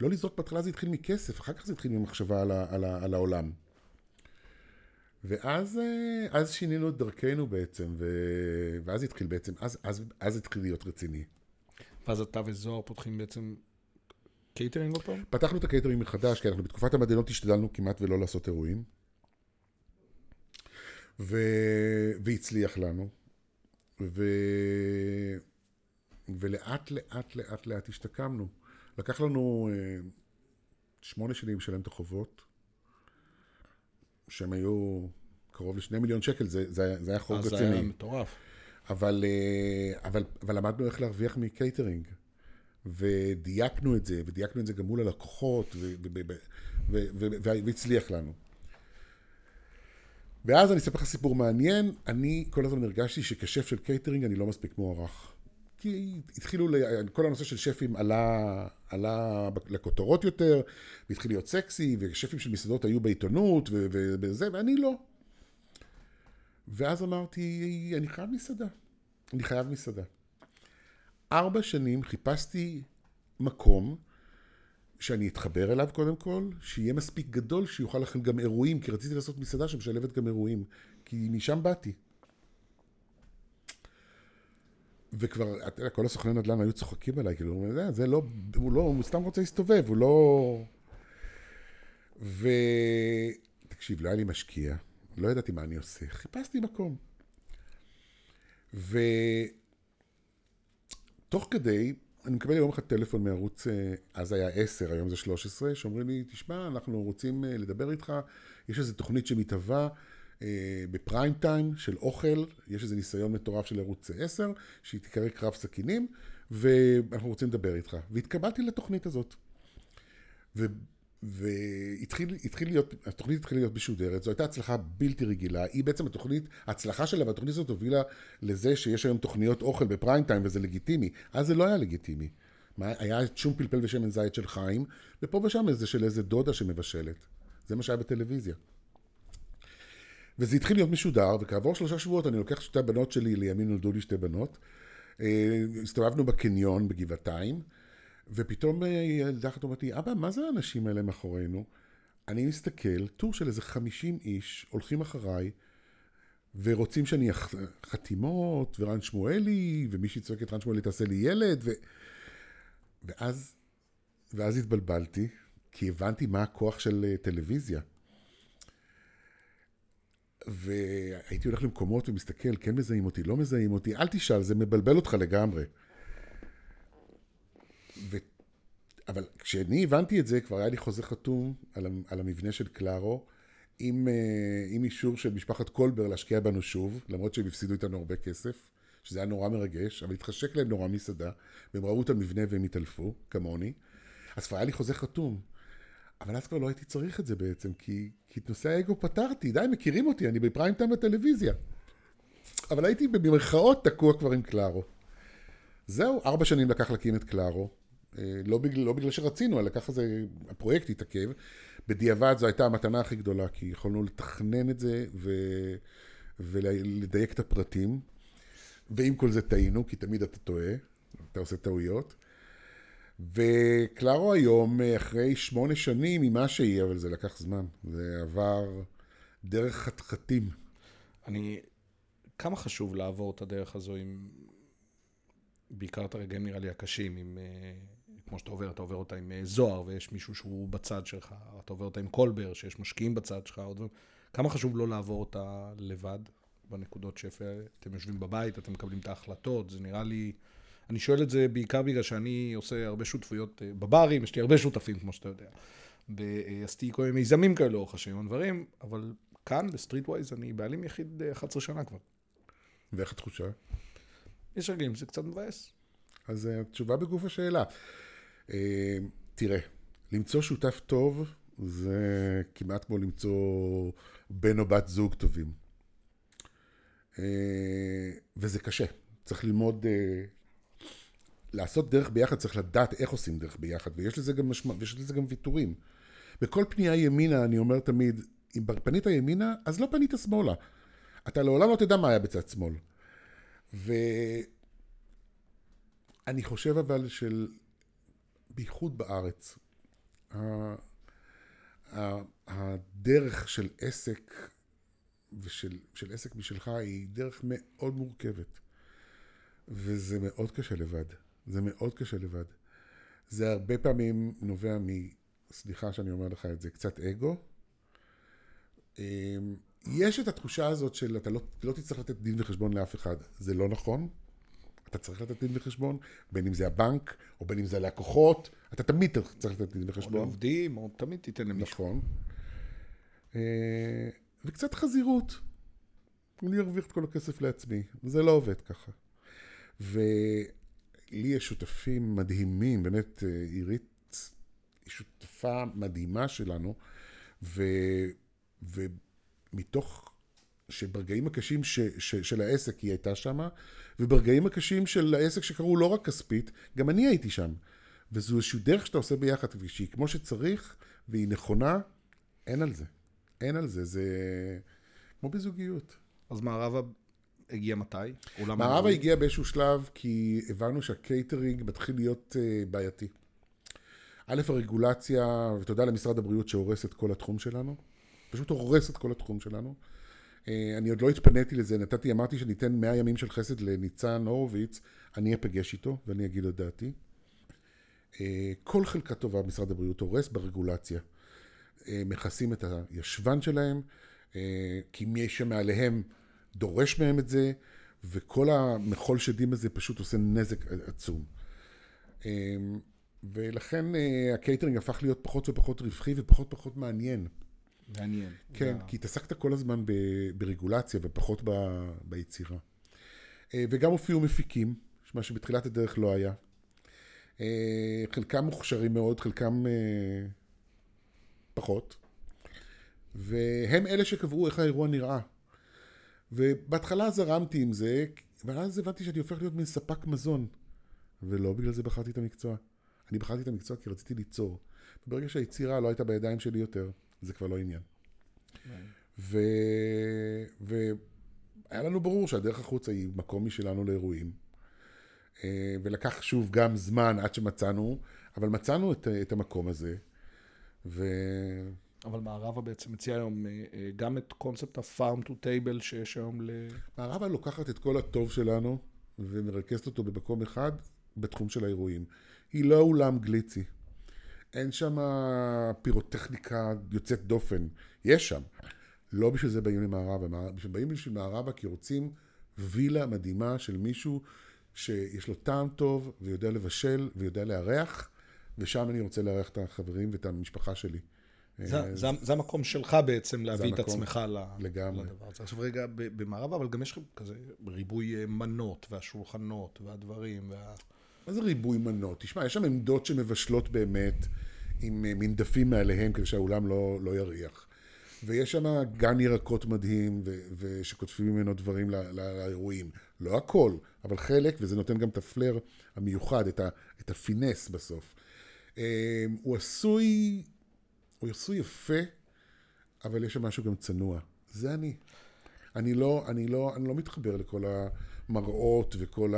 לא לזרוק בהתחלה זה התחיל מכסף, אחר כך זה התחיל ממחשבה על, ה... על, ה... על העולם. ואז אה, אז שינינו את דרכנו בעצם, ו... ואז התחיל בעצם, אז, אז, אז התחיל להיות רציני. ואז אתה וזוהר פותחים בעצם קייטרינג עוד פעם? פתחנו את הקייטרינג מחדש, כי אנחנו בתקופת המדינות השתדלנו כמעט ולא לעשות אירועים. ו... והצליח לנו. ו... ולאט לאט לאט לאט השתקמנו. לקח לנו אה, שמונה שנים לשלם את החובות, שהם היו קרוב לשני מיליון שקל, זה, זה, זה היה חוב אז זה רציני. היה מטורף. אבל, אה, אבל, אבל למדנו איך להרוויח מקייטרינג. ודייקנו את זה, ודייקנו את זה גם מול הלקוחות, והצליח לנו. ואז אני אספר לך סיפור מעניין, אני כל הזמן הרגשתי שכשף של קייטרינג אני לא מספיק מוערך. כי התחילו, ל- כל הנושא של שפים עלה, עלה לכותרות יותר, והתחיל להיות סקסי, ושפים של מסעדות היו בעיתונות, ו- וזה, ואני לא. ואז אמרתי, אני חייב מסעדה. אני חייב מסעדה. ארבע שנים חיפשתי מקום שאני אתחבר אליו קודם כל, שיהיה מספיק גדול שיוכל לכם גם אירועים, כי רציתי לעשות מסעדה שמשלבת גם אירועים, כי משם באתי. וכבר, אתה יודע, כל הסוכני נדל"ן היו צוחקים עליי, כאילו, אומר, זה לא, הוא לא, הוא סתם רוצה להסתובב, הוא לא... ו... תקשיב, לא היה לי משקיע, לא ידעתי מה אני עושה, חיפשתי מקום. ותוך כדי, אני מקבל יום אחד טלפון מערוץ, אה, אז היה 10, היום זה 13, שאומרים לי, תשמע, אנחנו רוצים אה, לדבר איתך, יש איזו תוכנית שמתהווה אה, בפריים טיים של אוכל, יש איזה ניסיון מטורף של ערוץ 10, שהיא תיקרא קרב סכינים, ואנחנו רוצים לדבר איתך. והתקבלתי לתוכנית הזאת. ו... והתחיל התחיל להיות, התוכנית התחילה להיות משודרת, זו הייתה הצלחה בלתי רגילה, היא בעצם התוכנית, ההצלחה שלה והתוכנית הזאת הובילה לזה שיש היום תוכניות אוכל בפריים טיים וזה לגיטימי, אז זה לא היה לגיטימי. מה, היה שום פלפל ושמן זית של חיים, ופה ושם איזה של איזה דודה שמבשלת. זה מה שהיה בטלוויזיה. וזה התחיל להיות משודר, וכעבור שלושה שבועות אני לוקח שתי הבנות שלי, לימים נולדו לי שתי בנות, אה, הסתובבנו בקניון בגבעתיים, ופתאום אה, ילדה אחת אומרת לי, אבא, מה זה האנשים האלה מאחורינו? אני מסתכל, טור של איזה 50 איש הולכים אחריי, ורוצים שאני אח... חתימות, ורן שמואלי, ומישהי צועקת, רן שמואלי תעשה לי ילד, ו... ואז, ואז התבלבלתי, כי הבנתי מה הכוח של אה, טלוויזיה. והייתי הולך למקומות ומסתכל, כן מזהים אותי, לא מזהים אותי, אל תשאל, זה מבלבל אותך לגמרי. ו... אבל כשאני הבנתי את זה, כבר היה לי חוזה חתום על, על המבנה של קלארו, עם, אה, עם אישור של משפחת קולבר להשקיע בנו שוב, למרות שהם הפסידו איתנו הרבה כסף, שזה היה נורא מרגש, אבל התחשק להם נורא מסעדה, והם ראו את המבנה והם התעלפו, כמוני. אז כבר היה לי חוזה חתום. אבל אז כבר לא הייתי צריך את זה בעצם, כי, כי את נושא האגו פתרתי, די, מכירים אותי, אני בפריים טיים בטלוויזיה. אבל הייתי במרכאות תקוע כבר עם קלארו. זהו, ארבע שנים לקח להקים את קלארו. אה, לא בגלל, לא בגלל שרצינו, אלא ככה זה, הפרויקט התעכב. בדיעבד זו הייתה המתנה הכי גדולה, כי יכולנו לתכנן את זה ו... ולדייק את הפרטים. ועם כל זה טעינו, כי תמיד אתה טועה, אתה עושה טעויות. וקלארו היום, אחרי שמונה שנים ממה שהיא, אבל זה לקח זמן. זה עבר דרך חתחתים. אני... כמה חשוב לעבור את הדרך הזו עם... בעיקר את הרגעים נראה לי הקשים, עם... אה, כמו שאתה עובר, אתה עובר אותה עם אה, זוהר, ויש מישהו שהוא בצד שלך, אתה עובר אותה עם קולבר, שיש משקיעים בצד שלך, עוד דברים. כמה חשוב לא לעבור אותה לבד, בנקודות שאתם יושבים בבית, אתם מקבלים את ההחלטות, זה נראה לי... אני שואל את זה בעיקר בגלל שאני עושה הרבה שותפויות אה, בברים, יש לי הרבה שותפים, כמו שאתה יודע. ועשיתי כל מיני מיזמים כאלה לאורך השנים, דברים, אבל כאן, ב Street Wise, אני בעלים יחיד אה, 11 שנה כבר. ואיך התחושה? יש רגעים שזה קצת מבאס. אז אה, התשובה בגוף השאלה. אה, תראה, למצוא שותף טוב זה כמעט כמו למצוא בן או בת זוג טובים. אה, וזה קשה. צריך ללמוד, אה, לעשות דרך ביחד, צריך לדעת איך עושים דרך ביחד, ויש לזה גם, משמע, ויש לזה גם ויתורים. בכל פנייה ימינה, אני אומר תמיד, אם פנית ימינה, אז לא פנית שמאלה. אתה לעולם לא תדע מה היה בצד שמאל. ואני חושב אבל של, בייחוד בארץ, הדרך של עסק ושל של עסק משלך היא דרך מאוד מורכבת. וזה מאוד קשה לבד. זה מאוד קשה לבד. זה הרבה פעמים נובע מ... סליחה שאני אומר לך את זה, קצת אגו. אמ, יש את התחושה הזאת של אתה לא, לא תצטרך לתת דין וחשבון לאף אחד. זה לא נכון. אתה צריך לתת דין וחשבון, בין אם זה הבנק, או בין אם זה הלקוחות, אתה תמיד צריך לתת דין או וחשבון. לעובדים, או תמיד תיתן למישהו. נכון. אה, וקצת חזירות. אני ארוויח את כל הכסף לעצמי. זה לא עובד ככה. ולי יש שותפים מדהימים, באמת, אה, עירית היא שותפה מדהימה שלנו, ו, ומתוך שברגעים הקשים ש, ש, של העסק היא הייתה שם, וברגעים הקשים של העסק שקרו לא רק כספית, גם אני הייתי שם. וזו איזושהי דרך שאתה עושה ביחד, שהיא כמו שצריך, והיא נכונה, אין על זה. אין על זה, זה כמו בזוגיות. אז מערבה הגיע מתי? מערבה? הגיע באיזשהו שלב כי הבנו שהקייטרינג מתחיל להיות uh, בעייתי. א', הרגולציה, ותודה למשרד הבריאות שהורס את כל התחום שלנו, פשוט הורס את כל התחום שלנו. Uh, אני עוד לא התפניתי לזה, נתתי, אמרתי שניתן 100 ימים של חסד לניצן הורוביץ, אני אפגש איתו ואני אגיד את דעתי. Uh, כל חלקה טובה משרד הבריאות הורס ברגולציה. Uh, מכסים את הישבן שלהם, כי מי שמעליהם דורש מהם את זה, וכל המחול שדים הזה פשוט עושה נזק עצום. ולכן אה, הקייטרינג הפך להיות פחות ופחות רווחי ופחות ופחות מעניין. מעניין. כן, זה- כי התעסקת כל הזמן ב- ברגולציה ופחות ב- ביצירה. אה, וגם הופיעו מפיקים, מה שבתחילת הדרך לא היה. אה, חלקם מוכשרים מאוד, חלקם אה, פחות. והם אלה שקבעו איך האירוע נראה. ובהתחלה זרמתי עם זה, אבל אז הבנתי שאני הופך להיות מין ספק מזון. ולא בגלל זה בחרתי את המקצוע. אני בחרתי את המקצוע כי רציתי ליצור. וברגע שהיצירה לא הייתה בידיים שלי יותר, זה כבר לא עניין. ו... והיה לנו ברור שהדרך החוצה היא מקום משלנו לאירועים. אה, ולקח שוב גם זמן עד שמצאנו, אבל מצאנו את, את המקום הזה. ו... אבל מערבה בעצם מציע היום אה, אה, גם את קונספט ה-farm to table שיש היום ל... מערבה לוקחת את כל הטוב שלנו ומרכזת אותו במקום אחד בתחום של האירועים. היא לא אולם גליצי. אין שם פירוטכניקה יוצאת דופן. יש שם. לא בשביל זה באים למערבה. באים בשביל מערבה כי רוצים וילה מדהימה של מישהו שיש לו טעם טוב ויודע לבשל ויודע לארח, ושם אני רוצה לארח את החברים ואת המשפחה שלי. זה, אה, זה, זה המקום שלך בעצם להביא את המקום. עצמך ל- לגמרי. לדבר הזה. עכשיו רגע, במערבה, אבל גם יש כזה ריבוי אה, מנות והשולחנות והדברים. וה... מה זה ריבוי מנות? תשמע, יש שם עמדות שמבשלות באמת עם אה, מין דפים מעליהם כדי שהאולם לא, לא יריח. ויש שם גן ירקות מדהים, ו- ושקוטפים ממנו דברים ל- ל- לאירועים. לא הכל, אבל חלק, וזה נותן גם את הפלר המיוחד, את, ה- את הפינס בסוף. אה, הוא עשוי, הוא עשוי יפה, אבל יש שם משהו גם צנוע. זה אני. אני לא, אני לא, אני לא מתחבר לכל המראות וכל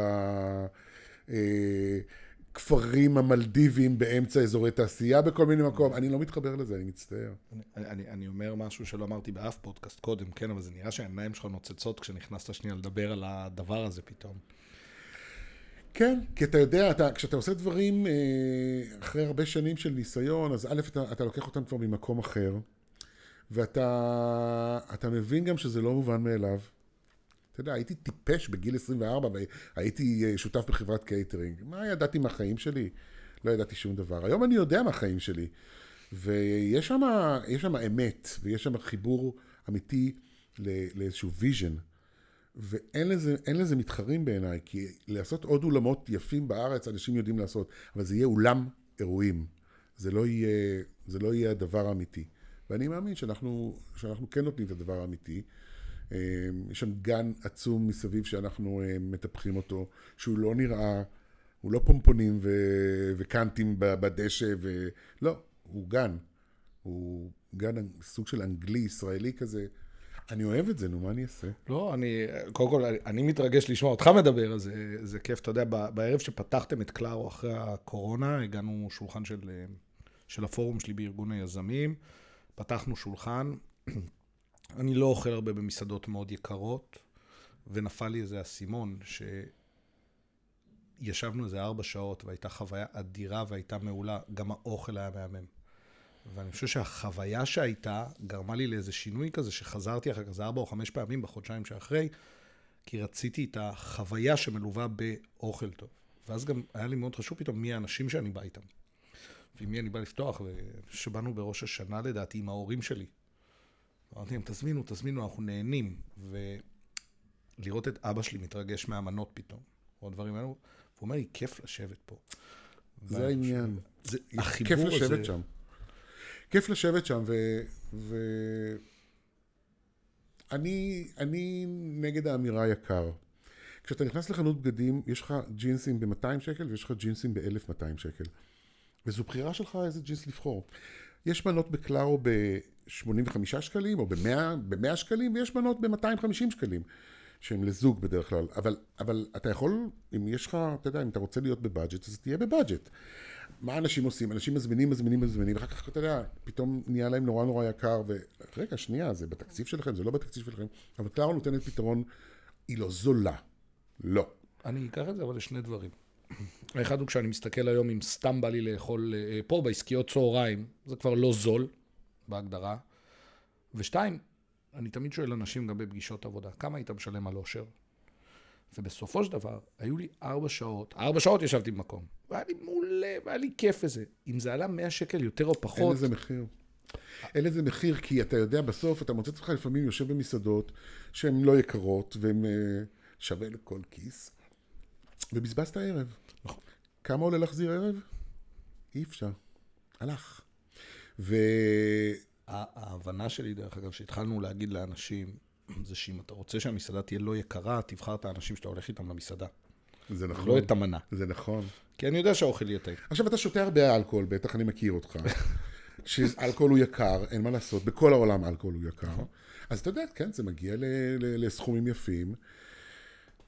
הכפרים המלדיביים באמצע אזורי תעשייה בכל מיני מקום. אני לא מתחבר לזה, אני מצטער. אני, אני, אני אומר משהו שלא אמרתי באף פודקאסט קודם, כן, אבל זה נראה שהעיניים שלך נוצצות כשנכנסת שנייה לדבר על הדבר הזה פתאום. כן, כי אתה יודע, אתה, כשאתה עושה דברים אה, אחרי הרבה שנים של ניסיון, אז א', אתה, אתה לוקח אותם כבר ממקום אחר, ואתה אתה מבין גם שזה לא מובן מאליו. אתה יודע, הייתי טיפש בגיל 24 והייתי אה, שותף בחברת קייטרינג. מה ידעתי מהחיים שלי? לא ידעתי שום דבר. היום אני יודע מהחיים שלי. ויש שם, אמת, ויש שם חיבור אמיתי לא- לאיזשהו vision. ואין לזה, לזה מתחרים בעיניי, כי לעשות עוד אולמות יפים בארץ, אנשים יודעים לעשות, אבל זה יהיה אולם אירועים. זה לא יהיה, זה לא יהיה הדבר האמיתי. ואני מאמין שאנחנו, שאנחנו כן נותנים את הדבר האמיתי. אה, יש שם גן עצום מסביב שאנחנו אה, מטפחים אותו, שהוא לא נראה, הוא לא פומפונים ו... וקאנטים בדשא, ו... לא, הוא גן. הוא גן סוג של אנגלי, ישראלי כזה. אני אוהב את זה, נו, מה אני אעשה? לא, אני, קודם כל, אני, מתרגש לשמוע אותך מדבר, אז זה, זה כיף. אתה יודע, בערב שפתחתם את קלארו אחרי הקורונה, הגענו שולחן של, אה, של הפורום שלי בארגון היזמים, פתחנו שולחן. אני לא אוכל הרבה במסעדות מאוד יקרות, ונפל לי איזה אסימון, שישבנו איזה ארבע שעות, והייתה חוויה אדירה והייתה מעולה, גם האוכל היה מהמם. ואני חושב שהחוויה שהייתה גרמה לי לאיזה שינוי כזה, שחזרתי אחר כך, זה ארבע או חמש פעמים בחודשיים שאחרי, כי רציתי את החוויה שמלווה באוכל טוב. ואז גם היה לי מאוד חשוב פתאום מי האנשים שאני בא איתם. ועם מי אני בא לפתוח, ושבאנו בראש השנה לדעתי עם ההורים שלי. אמרתי להם, תזמינו, תזמינו, אנחנו נהנים. ולראות את אבא שלי מתרגש מהמנות פתאום, או הדברים האלו, והוא אומר לי, כיף לשבת פה. זה העניין. זה, כיף החיבור לשבת הזה... שם. כיף לשבת שם, ו... ו... אני, אני נגד האמירה יקר. כשאתה נכנס לחנות בגדים, יש לך ג'ינסים ב-200 שקל ויש לך ג'ינסים ב-1200 שקל. וזו בחירה שלך איזה ג'ינס לבחור. יש מנות בקלארו ב-85 שקלים או ב-100, ב-100 שקלים, ויש מנות ב-250 שקלים, שהן לזוג בדרך כלל. אבל, אבל אתה יכול, אם יש לך, אתה יודע, אם אתה רוצה להיות בבאג'ט, אז תהיה בבאג'ט. מה אנשים עושים? אנשים מזמינים, מזמינים, מזמינים, ואחר כך, אתה יודע, פתאום נהיה להם נורא נורא יקר, ורגע, שנייה, זה בתקציב שלכם, זה לא בתקציב שלכם, אבל קלארו נותנת פתרון, היא לא זולה. לא. אני אקח את זה אבל לשני דברים. האחד הוא כשאני מסתכל היום אם סתם בא לי לאכול אה, פה בעסקיות צהריים, זה כבר לא זול בהגדרה. ושתיים, אני תמיד שואל אנשים גם בפגישות עבודה, כמה היית משלם על אושר? ובסופו של דבר, היו לי ארבע שעות, ארבע שעות ישבתי במקום, והיה לי מעולה, והיה לי כיף וזה. אם זה עלה 100 שקל יותר או אין פחות, לזה מחיר. אין לזה מחיר, כי אתה יודע, בסוף אתה מוצא את עצמך לפעמים יושב במסעדות שהן לא יקרות, והן uh, שווה לכל כיס, ובזבזת ערב. נכון. כמה עולה להחזיר ערב? אי אפשר. הלך. ו... ה- ההבנה שלי, דרך אגב, שהתחלנו להגיד לאנשים, זה שאם אתה רוצה שהמסעדה תהיה לא יקרה, תבחר את האנשים שאתה הולך איתם למסעדה. זה נכון. לא את המנה. זה נכון. כי אני יודע שהאוכל יהיה טעים. עכשיו, אתה שותה הרבה אלכוהול, בטח אני מכיר אותך. <laughs> שאלכוהול הוא יקר, אין מה לעשות, בכל העולם אלכוהול הוא יקר. אז אתה יודע, כן, זה מגיע לסכומים יפים.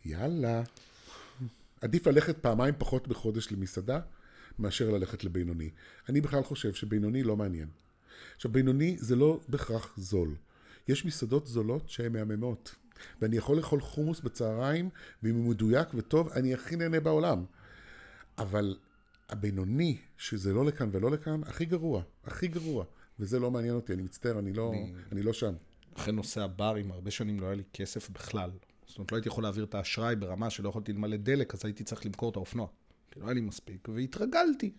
יאללה. עדיף ללכת פעמיים פחות בחודש למסעדה, מאשר ללכת לבינוני. אני בכלל חושב שבינוני לא מעניין. עכשיו, בינוני זה לא בהכרח זול. יש מסעדות זולות שהן מהממות. ואני יכול לאכול חומוס בצהריים, ואם הוא מדויק וטוב, אני הכי נהנה בעולם. אבל הבינוני, שזה לא לכאן ולא לכאן, הכי גרוע, הכי גרוע. וזה לא מעניין אותי, אני מצטער, אני לא, אני... אני לא שם. אחרי נושא הברים, הרבה שנים לא היה לי כסף בכלל. זאת אומרת, לא הייתי יכול להעביר את האשראי ברמה שלא יכולתי למלא דלק, אז הייתי צריך למכור את האופנוע. כי לא היה לי מספיק, והתרגלתי.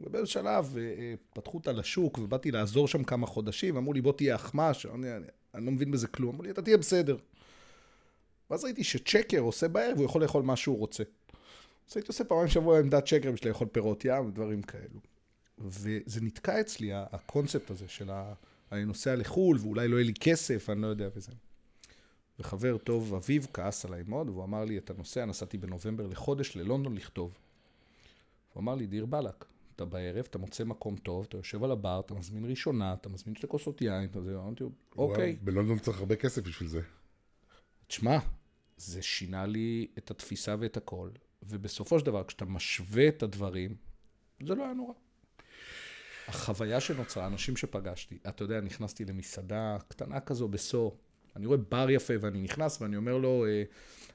ובאיזה שלב אה, אה, פתחו אותה לשוק, ובאתי לעזור שם כמה חודשים, אמרו לי, בוא תהיה אחמ"ש, אני, אני, אני לא מבין בזה כלום. אמרו לי, אתה תהיה בסדר. ואז ראיתי שצ'קר עושה בערב, הוא יכול לאכול מה שהוא רוצה. אז הייתי עושה פעמיים בשבוע עמדת צ'קר בשביל לאכול פירות ים ודברים כאלו. וזה נתקע אצלי, הקונספט הזה של ה... אני נוסע לחו"ל, ואולי לא יהיה לי כסף, אני לא יודע וזה. וחבר טוב, אביב, כעס עליי מאוד, והוא אמר לי, אתה נוסע, נסעתי בנובמבר לחודש ללונדון לכתוב. הוא אמר לי, דיר באלק, אתה בערב, אתה מוצא מקום טוב, אתה יושב על הבר, אתה מזמין ראשונה, אתה מזמין שתי כוסות יין, אתה זה, אמרתי לו, אוקיי. בלונדון צריך הרבה כסף בשביל זה. תשמע, זה שינה לי את התפיסה ואת הכל, ובסופו של דבר, כשאתה משווה את הדברים, זה לא היה נורא. החוויה שנוצרה, אנשים שפגשתי, אתה יודע, נכנסתי למסעדה קטנה כזו בסור, אני רואה בר יפה ואני נכנס ואני אומר לו, אה,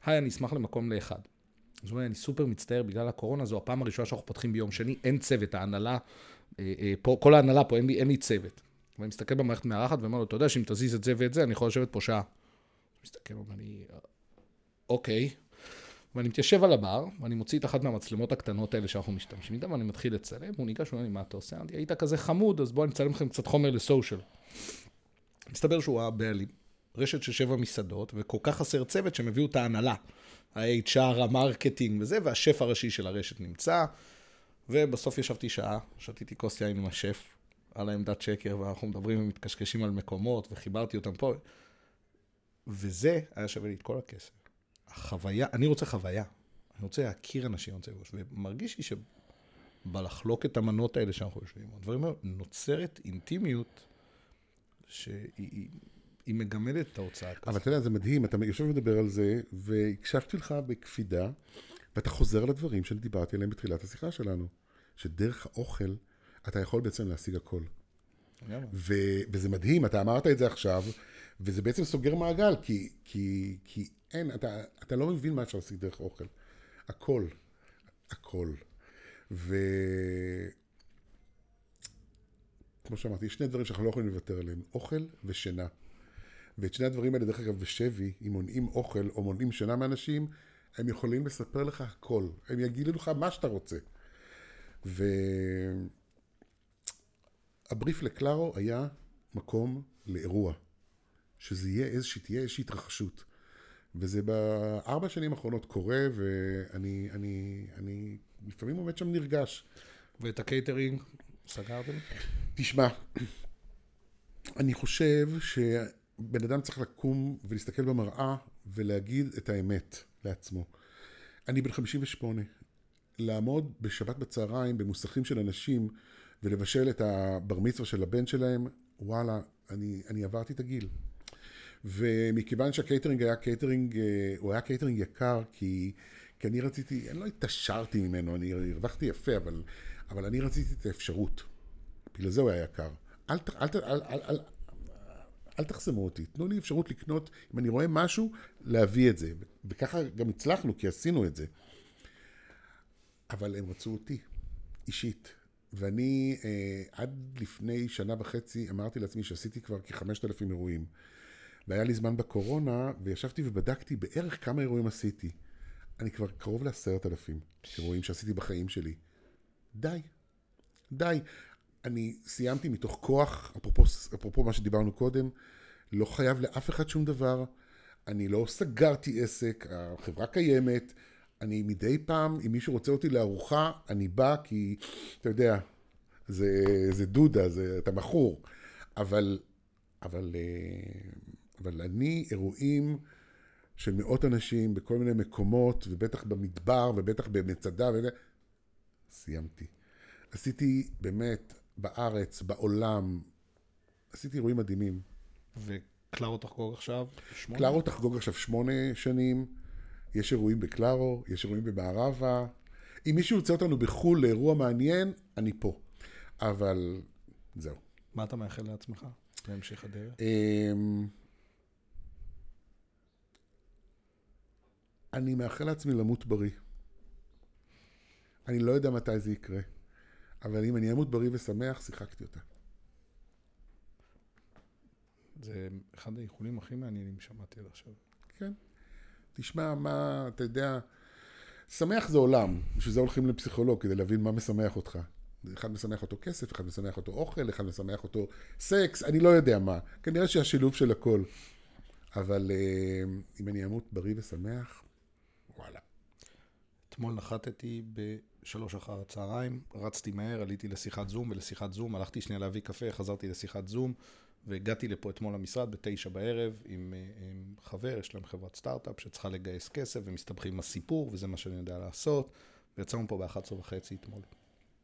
היי, אני אשמח למקום לאחד. אז הוא אומר, אני סופר מצטער, בגלל הקורונה זו הפעם הראשונה שאנחנו פותחים ביום שני, אין צוות, ההנהלה, אה, אה, פה, כל ההנהלה פה, אין לי, אין לי צוות. ואני מסתכל במערכת מארחת ואומר לו, אתה יודע שאם תזיז את זה ואת זה, אני יכול לשבת פה שעה. מסתכל, אומר לי, אוקיי. ואני מתיישב על הבר, ואני מוציא את אחת מהמצלמות הקטנות האלה שאנחנו משתמשים איתן, ואני מתחיל לצלם, הוא ניגש, הוא אומר לי, מה אתה עושה? אמרתי, היית כזה חמוד, אז בוא אני אצלם לכם קצת חומר לסושיאל. מסתבר שהוא הבעלים, רשת של שבע מסעדות, וכל כך חסר צוות שהם הביאו את ההנהלה. ה-HR, ה marketing וזה, והשף הראשי של הרשת נמצא. ובסוף ישבתי שעה, שתיתי כוס יין עם השף על העמדת שקר, ואנחנו מדברים ומתקשקשים על מקומות, וחיברתי אותם פה. וזה היה שווה לי את כל הכסף. החוויה, אני רוצה חוויה. אני רוצה להכיר אנשים, אני רוצה לפגוש. ומרגיש לי שבלחלוק את המנות האלה שאנחנו יושבים, הדברים האלה, נוצרת אינטימיות שהיא היא- מגמדת את ההוצאה אבל כזאת. אתה יודע, זה מדהים, אתה יושב ומדבר על זה, והקשבתי לך בקפידה, ואתה חוזר לדברים שדיברתי עליהם בתחילת השיחה שלנו, שדרך האוכל אתה יכול בעצם להשיג הכל. ו- וזה מדהים, אתה אמרת את זה עכשיו, וזה בעצם סוגר מעגל, כי, כי, כי אין, אתה, אתה לא מבין מה אפשר להשיג דרך אוכל. הכל. הכל. ו... כמו שאמרתי, יש שני דברים שאנחנו לא יכולים לוותר עליהם, אוכל ושינה. ואת שני הדברים האלה, דרך אגב, בשבי, אם מונעים אוכל או מונעים שינה מאנשים, הם יכולים לספר לך הכל. הם יגידו לך מה שאתה רוצה. והבריף לקלארו היה מקום לאירוע. שזה יהיה איזושהי, תהיה איזושהי התרחשות. וזה בארבע שנים האחרונות קורה, ואני אני, אני לפעמים עומד שם נרגש. ואת הקייטרינג סגרתם? תשמע, אני חושב שבן אדם צריך לקום ולהסתכל במראה ולהגיד את האמת לעצמו. אני בן 58. לעמוד בשבת בצהריים במוסכים של אנשים ולבשל את הבר מצווה של הבן שלהם, וואלה, אני, אני עברתי את הגיל. ומכיוון שהקייטרינג היה קייטרינג, אה, הוא היה קייטרינג יקר, כי, כי אני רציתי, אני לא התעשרתי ממנו, אני הרווחתי יפה, אבל, אבל אני רציתי את האפשרות. בגלל זה הוא היה יקר. אל, אל, אל, אל, אל, אל, תחסמו אותי, תנו לי אפשרות לקנות, אם אני רואה משהו, להביא את זה. וככה גם הצלחנו, כי עשינו את זה. אבל הם רצו אותי, אישית. ואני אה, עד לפני שנה וחצי אמרתי לעצמי שעשיתי כבר כחמשת אלפים אירועים. והיה לי זמן בקורונה, וישבתי ובדקתי בערך כמה אירועים עשיתי. אני כבר קרוב לעשרת אלפים אירועים שעשיתי בחיים שלי. די. די. אני סיימתי מתוך כוח, אפרופו, אפרופו מה שדיברנו קודם, לא חייב לאף אחד שום דבר. אני לא סגרתי עסק, החברה קיימת. אני מדי פעם, אם מישהו רוצה אותי לארוחה, אני בא כי, אתה יודע, זה, זה דודה, זה, אתה מכור. אבל, אבל אה, אבל אני, אירועים של מאות אנשים בכל מיני מקומות, ובטח במדבר, ובטח במצדה, סיימתי. עשיתי באמת בארץ, בעולם, עשיתי אירועים מדהימים. וקלארו תחגוג עכשיו שמונה? קלארו תחגוג עכשיו שמונה שנים. יש אירועים בקלארו, יש אירועים במערבה. אם מישהו יוצא אותנו בחו"ל לאירוע מעניין, אני פה. אבל זהו. מה אתה מאחל לעצמך להמשך הדרך? אמ, אני מאחל לעצמי למות בריא. אני לא יודע מתי זה יקרה, אבל אם אני אמות בריא ושמח, שיחקתי אותה. זה אחד האיחולים הכי מעניינים שמעתי עד עכשיו. כן. תשמע, מה, אתה יודע, שמח זה עולם, בשביל זה הולכים לפסיכולוג, כדי להבין מה משמח אותך. אחד משמח אותו כסף, אחד משמח אותו אוכל, אחד משמח אותו סקס, אני לא יודע מה. כנראה שהשילוב של הכל. אבל אה, אם אני אמות בריא ושמח, וואלה. אתמול נחתתי בשלוש אחר הצהריים, רצתי מהר, עליתי לשיחת זום, ולשיחת זום הלכתי שנייה להביא קפה, חזרתי לשיחת זום, והגעתי לפה אתמול למשרד בתשע בערב עם, אה, עם חבר, יש להם חברת סטארט-אפ שצריכה לגייס כסף, ומסתבכים עם הסיפור, וזה מה שאני יודע לעשות, ויצאנו פה ב-11 וחצי אתמול.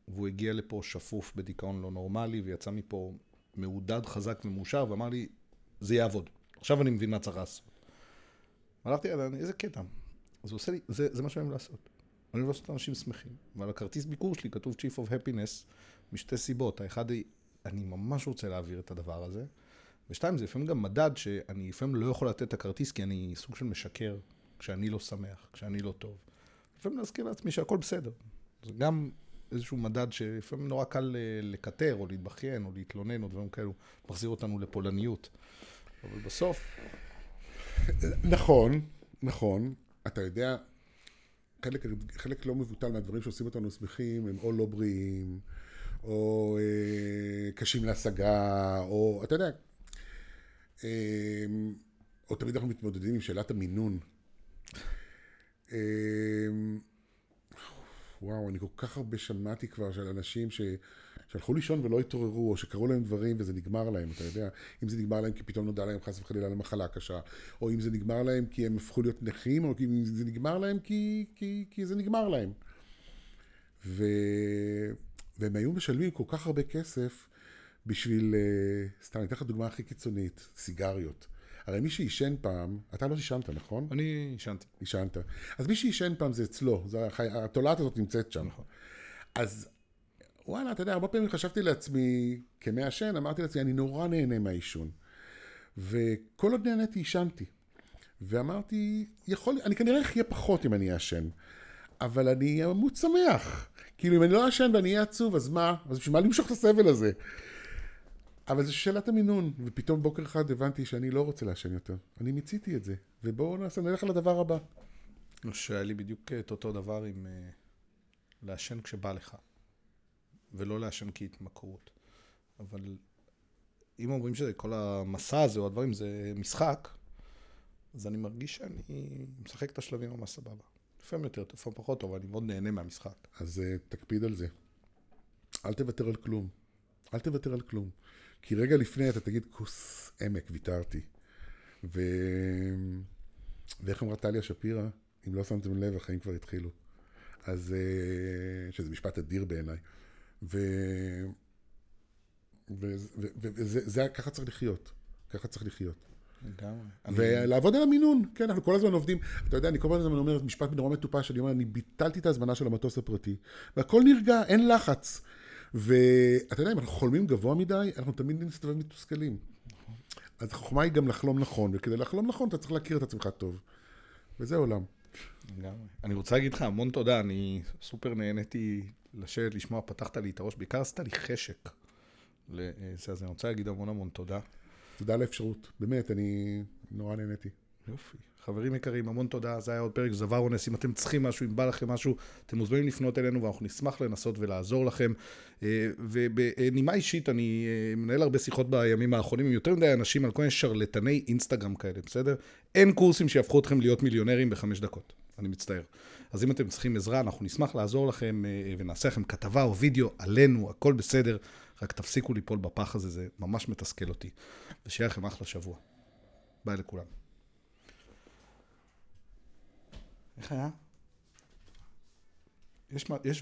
והוא הגיע לפה שפוף בדיכאון לא נורמלי, ויצא מפה מעודד, חזק ומאושר, ואמר לי, זה יעבוד. עכשיו אני מבין מה צריך לעשות. הלכתי, איזה קטע. אז הוא עושה לי, זה, זה מה שאני אוהב לעשות. אני אוהב לעשות אנשים שמחים. ועל הכרטיס ביקור שלי כתוב Chief of Happiness משתי סיבות. האחד היא, אני ממש רוצה להעביר את הדבר הזה. ושתיים, זה לפעמים גם מדד שאני לפעמים לא יכול לתת את הכרטיס כי אני סוג של משקר כשאני לא שמח, כשאני לא טוב. לפעמים להזכיר לעצמי שהכל בסדר. זה גם איזשהו מדד שלפעמים נורא קל אה, לקטר, או להתבכיין, או להתלונן, או דברים כאלו, מחזיר אותנו לפולניות. אבל בסוף... נכון, נכון. אתה יודע, חלק, חלק לא מבוטל מהדברים שעושים אותנו שמחים הם או לא בריאים, או אה, קשים להשגה, או אתה יודע, אה, או תמיד אנחנו מתמודדים עם שאלת המינון. אה, וואו, אני כל כך הרבה שמעתי כבר של אנשים ש... שהלכו לישון ולא התעוררו, או שקרו להם דברים וזה נגמר להם, אתה יודע, אם זה נגמר להם כי פתאום נודע להם חס וחלילה על מחלה קשה, או אם זה נגמר להם כי הם הפכו להיות נכים, או אם זה נגמר להם כי, כי, כי זה נגמר להם. ו... והם היו משלמים כל כך הרבה כסף בשביל, אה, סתם, אני אתן לך דוגמה הכי קיצונית, סיגריות. הרי מי שעישן פעם, אתה לא עישנת, נכון? אני עישנתי. עישנת. אז מי שעישן פעם זה אצלו, זה, התולעת הזאת נמצאת שם. נכון. אז וואלה, אתה יודע, הרבה פעמים חשבתי לעצמי, כמעשן, אמרתי לעצמי, אני נורא נהנה מהעישון. וכל עוד נהניתי, עישנתי. ואמרתי, יכול, אני כנראה אחיה פחות אם אני אעשן, אבל אני אמות שמח. כאילו, אם אני לא אעשן ואני אהיה עצוב, אז מה? אז בשביל מה למשוך את הסבל הזה? אבל זו שאלת המינון, ופתאום בוקר אחד הבנתי שאני לא רוצה לעשן יותר. אני מיציתי את זה, ובואו נעשה, נלך לדבר הבא. שהיה לי בדיוק את אותו דבר עם אה, לעשן כשבא לך, ולא לעשן כהתמכרות. אבל אם אומרים שזה כל המסע הזה או הדברים זה משחק, אז אני מרגיש שאני משחק את השלבים ממש סבבה. לפעמים יותר, לפעמים פחות טוב, אני מאוד נהנה מהמשחק. אז uh, תקפיד על זה. אל תוותר על כלום. אל תוותר על כלום. כי רגע לפני אתה תגיד, כוס עמק, ויתרתי. ו... ואיך אמרה טליה שפירא? אם לא שמתם לב, החיים כבר התחילו. אז, uh, שזה משפט אדיר בעיניי. ו... וזה, ככה צריך לחיות. ככה צריך לחיות. לגמרי. ולעבוד על המינון, כן, אנחנו כל הזמן עובדים. אתה יודע, אני כל הזמן אומר משפט נורא מטופש, אני אומר, אני ביטלתי את ההזמנה של המטוס הפרטי, והכל נרגע, אין לחץ. ואתה יודע, אם אנחנו חולמים גבוה מדי, אנחנו תמיד נסתובב מתוסכלים. אז החוכמה היא גם לחלום נכון, וכדי לחלום נכון אתה צריך להכיר את עצמך טוב. וזה עולם. לגמרי. אני רוצה להגיד לך המון תודה, אני סופר נהניתי לשבת, לשמוע, פתחת לי את הראש, בעיקר עשית לי חשק. לזה, אז אני רוצה להגיד המון המון תודה. תודה על האפשרות, באמת, אני נורא נהניתי. יופי. חברים יקרים, המון תודה, זה היה עוד פרק זבר אונס, אם אתם צריכים משהו, אם בא לכם משהו, אתם מוזמנים לפנות אלינו ואנחנו נשמח לנסות ולעזור לכם. אה, ובנימה אישית, אני אה, מנהל הרבה שיחות בימים האחרונים עם יותר מדי אנשים על כל מיני שרלטני אינסטגרם כאלה, בסדר? אין קורסים שיהפכו אתכם להיות מיליונרים בחמש דקות, אני מצטער. אז אם אתם צריכים עזרה, אנחנו נשמח לעזור לכם אה, ונעשה לכם כתבה או וידאו עלינו, הכל בסדר. רק תפסיקו ליפול בפח הזה, זה ממש מתסכל אותי. ושיהיה לכם אחלה שבוע. ביי לכולם. איך היה? יש, יש